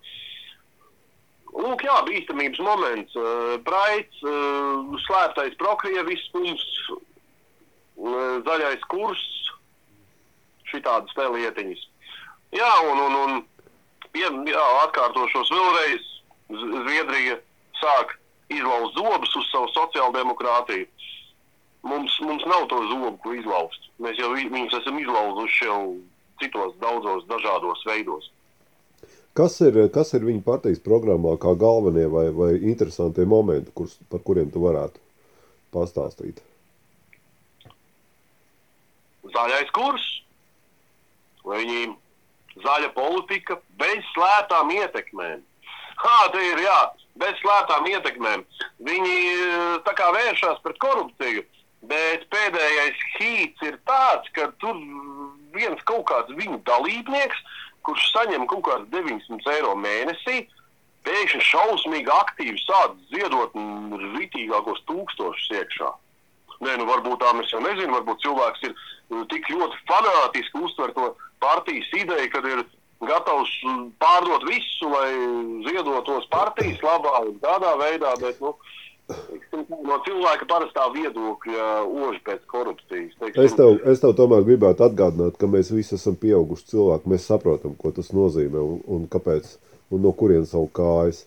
Lūk, jā, bīstamības moments. eh, Praids, eh, slēptais prokrievisms, eh, zaļais kurs, šitādas te lietiņas. Jā, un, un, un pie, jā, atkārtošos vēlreiz. Zviedrija sāk izlauzt zobus uz savu sociāldemokrātiju. Mums, mums nav to zobu, ko izlauzt. Mēs jau vi- viņus esam izlauzuši jau citos daudzos dažādos veidos. Kas ir, kas ir viņa partijas programmā kā galvenie vai, vai interesantie momenti, kurs, par kuriem tu varētu pastāstīt? zaļais kurs, viņi zaļa politika bez slēptām ietekmēm. Hā, te ir jā, bez slēptām ietekmēm. Viņi eh, tā kā vēršas pret korupciju, bet pēdējais hīts ir tāds, ka tur viens kaut kāds viņu dalībnieks, kurš saņem kaut kāds 900 eiro mēnesī, pēkšņi šausmīgi aktīvi sāk ziedot ritīgākos tūkstošus iekšā. Nē, nu varbūt tā mēs jau nezinām. Varbūt cilvēks ir nu, tik ļoti fanātiski uztver to partijas ideju, ka ir gatavs mm, pārdot visu, lai ziedotos partijas labā un tādā veidā. Bet, nu, no cilvēka parastā viedokļa ož pēc korupcijas. teiksim. Es tev, es tev tomēr gribētu atgādināt, ka mēs visi esam pieauguši cilvēki. Mēs saprotam, ko tas nozīmē un, un kāpēc un no kurienes savu kājas.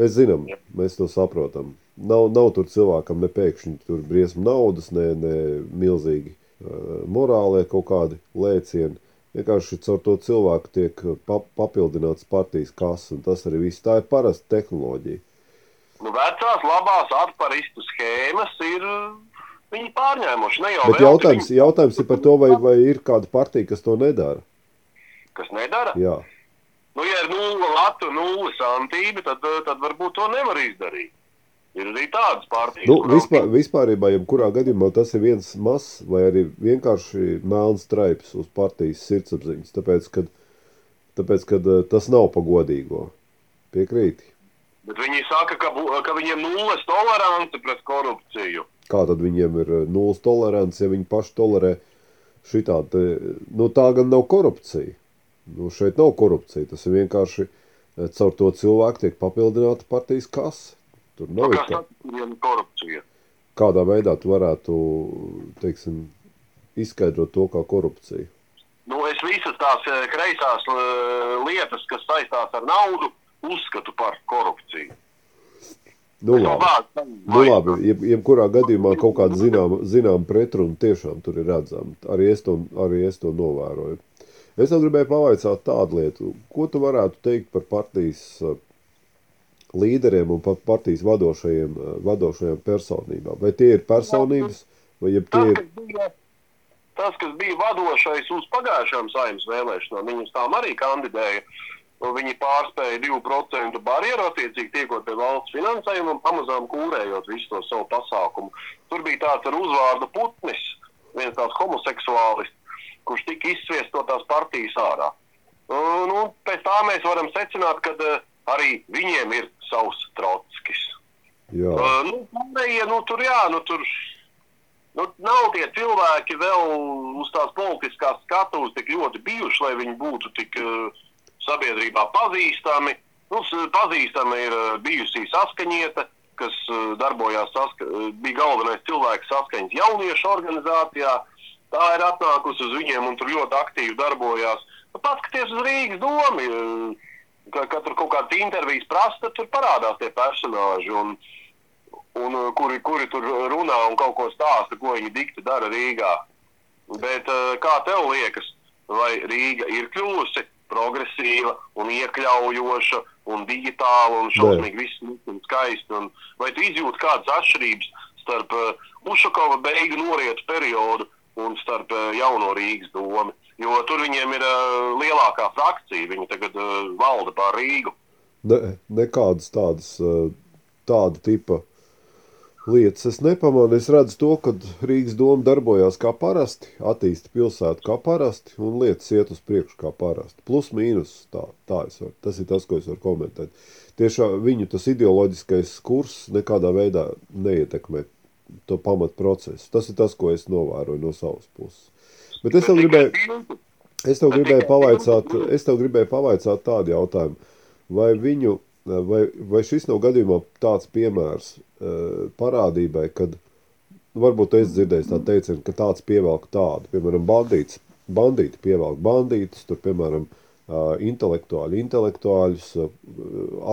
Mēs zinām, mēs to saprotam. Nav, nav tur cilvēkam ne pēkšņi tur briesmu naudas, ne, ne milzīgi uh, morālie kaut kādi lēcieni. Vienkārši caur to cilvēku tiek pap papildināts partijas kases, un tas arī viss. Tā ir parasta tehnoloģija. Nu, vecās labās atparistu schēmas ir viņi pārņēmuši. Ne jau Bet jautājums, jautājums ir par to, vai, vai ir kāda partija, kas to nedara. Viņi, kas nedara. Jā. Nu, ja ir nulle latu, nulle santība, tad, eh, tad varbūt to nevar izdarīt. Ir arī tādas partijas. Nu, vispār, vispārībā, jebkurā gadījumā tas ir viens mazs vai arī vienkārši melns straips uz partijas sirdsapziņas. Tāpēc, kad, tāpēc, kad eh, tas nav pagodīgo. Piekrīti. Bet viņi saka, ka, ka viņiem nulles tolerance pret korupciju. Kā tad viņiem ir eh, nulles tolerants, ja viņi paši tolerē šitādi? Nu, tā gan nav korupcija. Nu, šeit nav korupcija. Tas ir vienkārši eh, caur to cilvēku tiek papildināta partijas kasa. Tur Nu, nav kas kā, tad viņiem korupcija? kādā veidā tu varētu teiksim, izskaidrot to kā korupciju. Nu, es visas tās eh, kreisās eh, lietas, kas saistās ar naudu, uzskatu par korupciju. Nu, labi. Nu, labi, jeb, jebkurā gadījumā kaut kāda zināma zinām pretruna tiešām tur ir redzama. Arī es to, arī es to novēroju. Es tev gribēju pavaicāt tādu lietu, ko tu varētu teikt par partijas eh, līderiem un par partijas vadošajiem, eh, vadošajiem personībām. Vai tie ir personības, vai jeb tie ir tas, kas bija vadošais uz pagājušajām saimnes vēlēšanām, viņus tām arī kandidēja. Un Viņi pārspēja 2% barjeru, attiecīgi tiekot pie valsts finansējuma un pamazām kūrējot visu to savu pasākumu. Tur bija tāds ar uzvārdu Putnis, viens tāds homoseksuālists, kurš tika izsviests no tās partijas ārā. Nu, pēc tā mēs varam secināt, ka uh, arī viņiem ir savs trotskis. jā, Uh, nu, pārējie, nu, tur, jā, nu, tur nu, nav tie cilvēki vēl uz tās politiskās skatuves tik ļoti bijuši, lai viņi būtu tik uh, sabiedrībā pazīstami. Nu, pazīstama ir uh, bijusi saskaņieta, kas uh, darbojās, saska uh, bija galvenais cilvēks saskaņas jauniešu organizācijā. Tā ir atnākusi uz viņiem un tur ļoti aktīvi darbojās. Nu, Paskaties uz Rīgas domu. uh, Ka, kad tur kaut kādas intervijas prasa, tad tur parādās tie personāļi. Un, un uh, kuri, kuri tur runā un kaut ko stāsta, ko viņi dikti dara Rīgā. Bet uh, kā tev liekas, vai Rīga ir kļuvusi progresīva un iekļaujoša un digitāla un šausmīgi viss un skaisti? Un vai tu izjūti kādas atšķirības starp uh, Ušakova beigu norietu periodu un starp jauno Rīgas domu? Jo tur viņiem ir uh, lielākā frakcija, viņi tagad uh, valda pār Rīgu. ne, nekādas tādas eh, tāda tipa lietas es nepamanu. Es redzu to, ka Rīgas doma darbojās kā parasti, attīsta pilsētu kā parasti un lietas iet uz priekšu kā parasti. Plus, mīnus, tā, tā es varu, tas ir tas, ko es varu komentēt. Tiešām viņu tas ideoloģiskais kurs nekādā veidā neietekmē to pamatu procesu. Tas ir tas, ko es novēroju no savas puses. Bet es tev gribēju, es tev gribēju pavaicāt, es tev gribēju pavaicāt tādu jautājumu. Vai viņu, vai, vai šis nav gadījumā tāds piemērs uh, parādībai, kad nu, varbūt es dzirdēju tādu teicienu, ka tāds pievelk tādu, piemēram, bandīts, bandīti pievelk bandītus, tur, piemēram, uh, intelektuāļi, intelektuāļus, uh,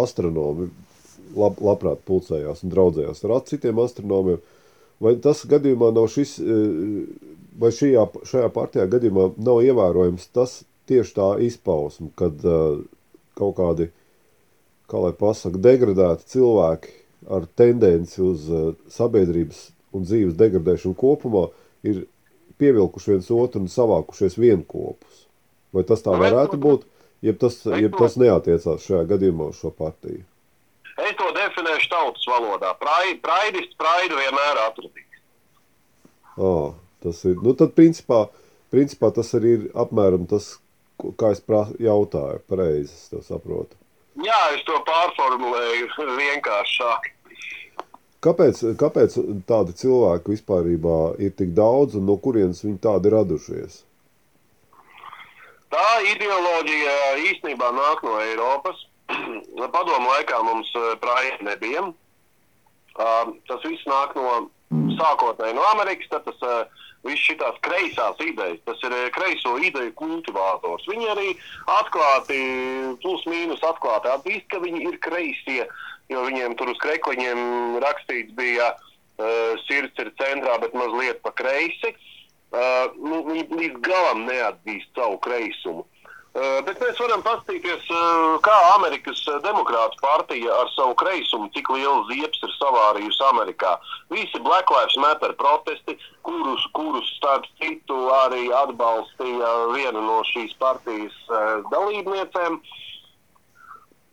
astronomi lab, labprāt pulcējās un draudzējās ar citiem astronomiem. Vai tas gadījumā nav šis, vai šajā, šajā partijā gadījumā nav ievērojams tas tieši tā izpausme, kad uh, kaut kādi, kā lai pasaka, degradēti cilvēki ar tendenci uz uh, sabiedrības un dzīves degradēšanu kopumā ir pievilkuši viens otru un savākušies vienopus. Vai tas tā varētu būt, ja tas, jeb tas neatiecās šajā gadījumā uz šo partiju? Es to definēšu tautas valodā. Prai- Praidists praidu vienmēr atradīs. À, tas ir, nu tad principā, principā tas arī ir apmēram tas, kā es prā, jautāju, pareizi es to saprotu. Jā, es to pārformulēju vienkāršāk. Kāpēc, kāpēc tādi cilvēki vispār ir tik daudz un no kurienes viņi tādi radušies? Tā ideoloģija īstenībā nāk no Eiropas. Padomu laikā mums prāja nebija. Uh, tas viss nāk no sākotnēji no Amerikas, tad tas uh, viss šīs kreisās idejas, tas ir eh, kreiso ideju kultivators. Viņi arī atklāti, plus mīnus atklāti atzīst, ka viņi ir kreisie, jo viņiem tur uz krekliņiem rakstīts bija uh, sirds ir centrā, bet mazliet pa kreisi. Uh, nu, viņi līdz galam neatzīst savu kreisumu. Eh, Bet mēs varam paskatīties, eh, kā Amerikas eh, Demokrāta partija ar savu kreisumu, cik liela ziepes ir savārījusi Amerikā. Visi Black Lives Matter protesti, kurus, kurus starp citu arī atbalstīja viena no šīs partijas dalībniecēm.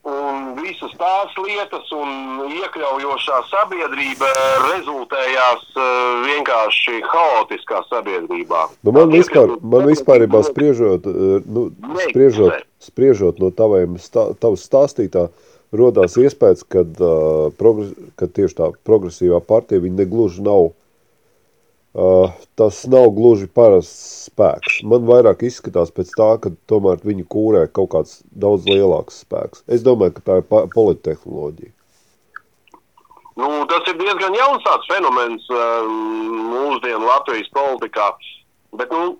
Un visas tās lietas un iekļaujošā sabiedrība rezultējās eh, vienkārši haotiskā sabiedrībā. Nu, man vispār, man vispārībā spriežot, eh, nu, spriežot, spriežot no taviem, stā, tavas stāstītā, rodās iespējas, ka uh, progres, ka tieši tā progresīvā partija, viņa negluži nav, uh, tas nav gluži parasts spēks. Man vairāk izskatās pēc tā, ka tomēr viņi kūrē kaut kāds daudz lielāks spēks. Es domāju, ka tā ir polittehnoloģija. Nu, tas ir diezgan jauns tāds fenomens um, mūsdienu Latvijas politikā. Bet, nu,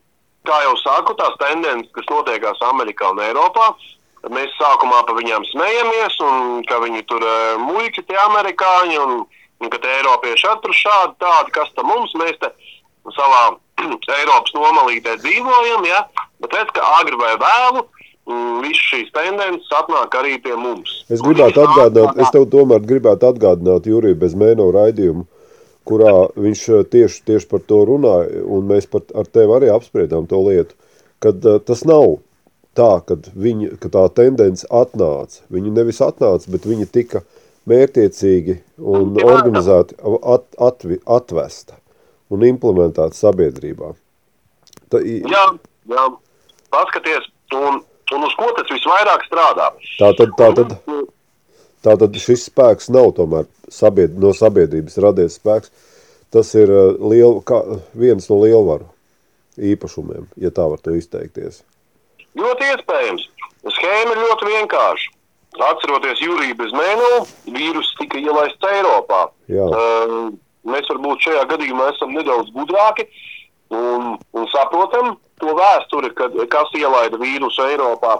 kā jau saku, tās tendences, kas notiekās Amerikā un Eiropā, mēs sākumā par viņiem smejamies, un ka viņi tur uh, muļķi, tie amerikāņi, un, un ka tie eiropieši atrod šādi tādi, kas tam mums, mēs te savā Eiropas nomalītē dzīvojam, ja? bet redz, ka agri vai vēlu, mm, visas šīs tendences atnāk arī pie mums. Es gribētu atgādināt, es tev tomēr gribētu atgādināt Juriju bez mēno raidījumu, kurā viņš eh, tieši, tieši par to runāja, un mēs par, ar tevi arī apspriedām to lietu, kad uh, tas nav tā, kad, viņi, ka tā tendence atnāca. Viņi nevis atnāca, bet viņi tika mērtiecīgi un organizēti at, atvi, atvesta un implementēta sabiedrībā. Ta, Jā, jā. paskaties, un, un uz ko tas visvairāk strādā. tā tad, tā tad, tā tad šis spēks nav tomēr sabied, no sabiedrības radies spēks. Tas ir uh, liel, kā, viens no lielvaru īpašumiem, ja tā var to izteikties. Ļoti iespējams. Schēma ir ļoti vienkārša. Atceroties jūriju bez mēnesi, vīruss tika ielaists Eiropā. Jā. Uh, mēs varbūt šajā gadījumā esam nedaudz gudrāki un, un saprotam to vēsturi, kad, kas ielaida vīrusu Eiropā,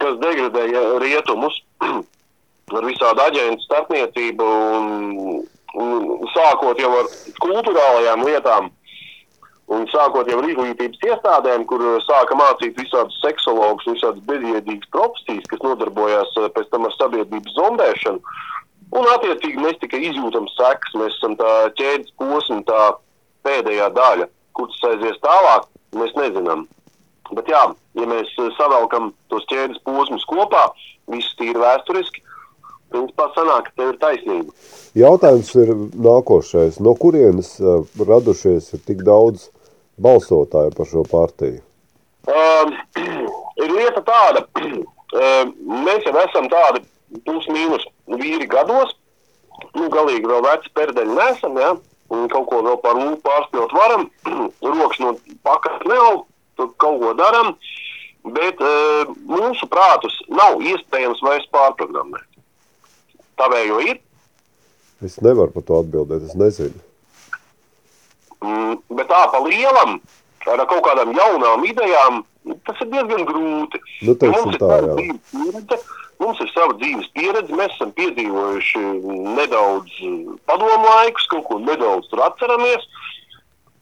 kas degradēja rietumus ar visādu aģentu starpniecību un, un sākot jau ar kultūrālajām lietām. Un sākot ar izglītības iestādēm, kur uh, sāka mācīt visādus seksologus, visādas bezjēdzīgas profesijas, kas nodarbojās uh, pēc tam ar sabiedrības zondēšanu. Un, attiecīgi, mēs tikai izjūtam sekas, mēs esam tā ķēdes posma, tā pēdējā daļa, kur tas aizies tālāk, mēs nezinām. Bet, jā, ja mēs uh, savelkam tos ķēdes posmus kopā, viss tīri vēsturiski, principā sanāk, ka tev ir taisnība. Jautājums ir nākošais. No kurienes uh, radušies ir tik daudz balsotāju par šo partiju? Um, ir lieta tāda, um, mēs jau esam tādi plus-mínus vīri gados. Nu, galīgi vēl veci perdeļi nesam, ja? un kaut ko vēl par lūpu pārspļot varam. Rokas no pakaļ neaug, tur kaut ko daram. Bet uh, mūsu prātus nav iespējams vairs pārprogrammēt. Tavējo ir, Es nevaru par to atbildēt, es nezinu. Mm, bet tā pa lielam, ar kaut kādām jaunām idejām, tas ir diezgan grūti. Nu, teiksim tā, jā. pieredze, mums ir sava dzīves pieredze, mēs esam piedzīvojuši nedaudz eh, padomu laikus, kaut ko nedaudz tur atceramies.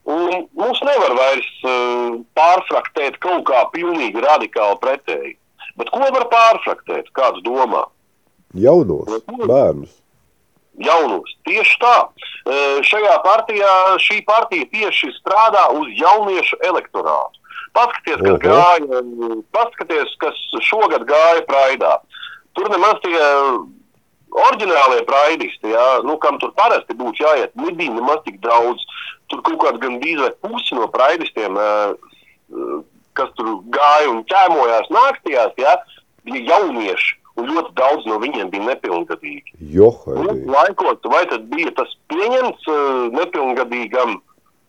Un mums nevar vairs uh, pārfraktēt kaut kā pilnīgi radikāli pretēji. Bet ko var pārfraktēt? Kāds domā? Jaunos bērnus. jaunos. Tieši tā. E, Šajā partijā šī partija tieši strādā uz jauniešu elektorātu. Paskaties, kas Oho. gāja, paskaties, kas šogad gāja Praidā. Tur nemaz tie oriģinālie praidisti, jā, nu, kam tur parasti būtu jāiet, nebija nemaz tik daudz. Tur kaut kāds gan bija vai pusi no praidistiem, eh, kas tur gāja un ķēmojās naktīs, jā, bija jaunieši. Un ļoti daudz no viņiem bija nepilngadīgi. Nu, Laikot, vai tad bija tas pieņemts uh, nepilngadīgam,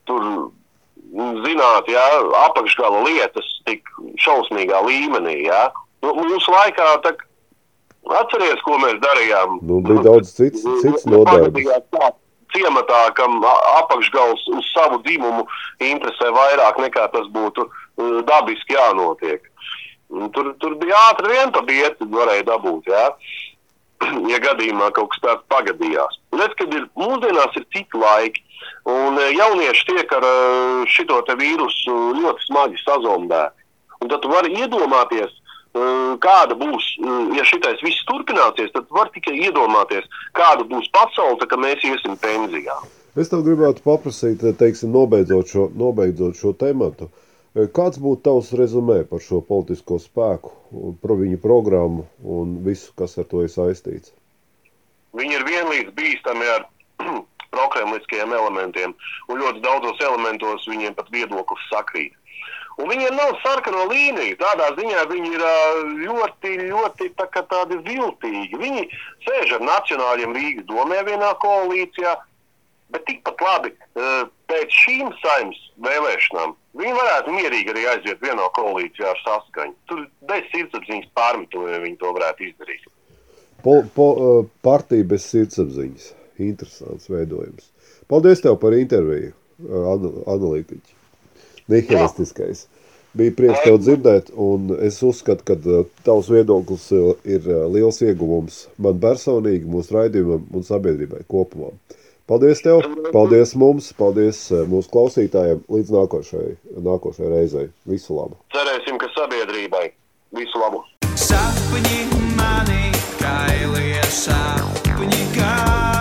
tur mm, zināt, jā, apakšgala lietas tik šausmīgā līmenī, jā. Nu, mūsu laikā, tā, atceries, ko mēs darījām. Nu, bija daudz cits, cits nodarbs. Pagadījās tā Ciematā, kam apakšgals uz savu dzimumu interesē vairāk nekā tas būtu uh, dabiski jānotiek. Tur, tur bija ātri vien pa bieti, varēja dabūt, jā. ja gadījumā kaut kas tāds pagadījās. Redz, kad ir mūsdienās ir citi laiki, un eh, jaunieši tiek ar eh, šito te vīrusu ļoti smagi sazombēti. Un tad tu vari iedomāties, uh, kāda būs, uh, ja šitais viss turpināsies, tad var tikai iedomāties, kāda būs pasaule, kad mēs iesim pensijā. Es tev gribētu paprasīt, teiksim, nobeidzot šo, nobeidzot šo tematu. Eh, Kāds būtu tavs rezumē par šo politisko spēku, par viņu programmu un visu, kas ar to ir saistīts? Viņi ir vienlīdz bīstami ar prokremliskajiem elementiem, un ļoti daudzos elementos viņiem pat viedoklis sakrīt. Un viņiem nav sarkano līniju. Tādā ziņā viņi ir ļoti, ļoti tā tādi viltīgi. Viņi sēž ar nacionāļiem Rīgas domē vienā koalīcijā, bet tikpat labi pēc šīm saimnes vēlēšanām viņi varētu mierīgi arī aiziet vienā koalīcijā ar saskaņu. Tur bez sirdsapziņas pārmetumiem viņi to varētu izdarīt. Po, po, partija bez sirdsapziņas. Interesants veidojums. Paldies tev par interviju, ana- analītiķi. Nihilistiskais. Bija prieks tev dzirdēt, un es uzskatu, ka eh, tavs viedoklis eh, ir eh, liels ieguvums man personīgi, mūsu raidījumam un sabiedrībai kopumā. Paldies tev, paldies mums, paldies mūsu klausītājiem. Līdz nākošajai, nākošajai reizei. Visu labu! Cerēsim, ka sabiedrībai visu labu! Sapņi mani kailie sapņi, kā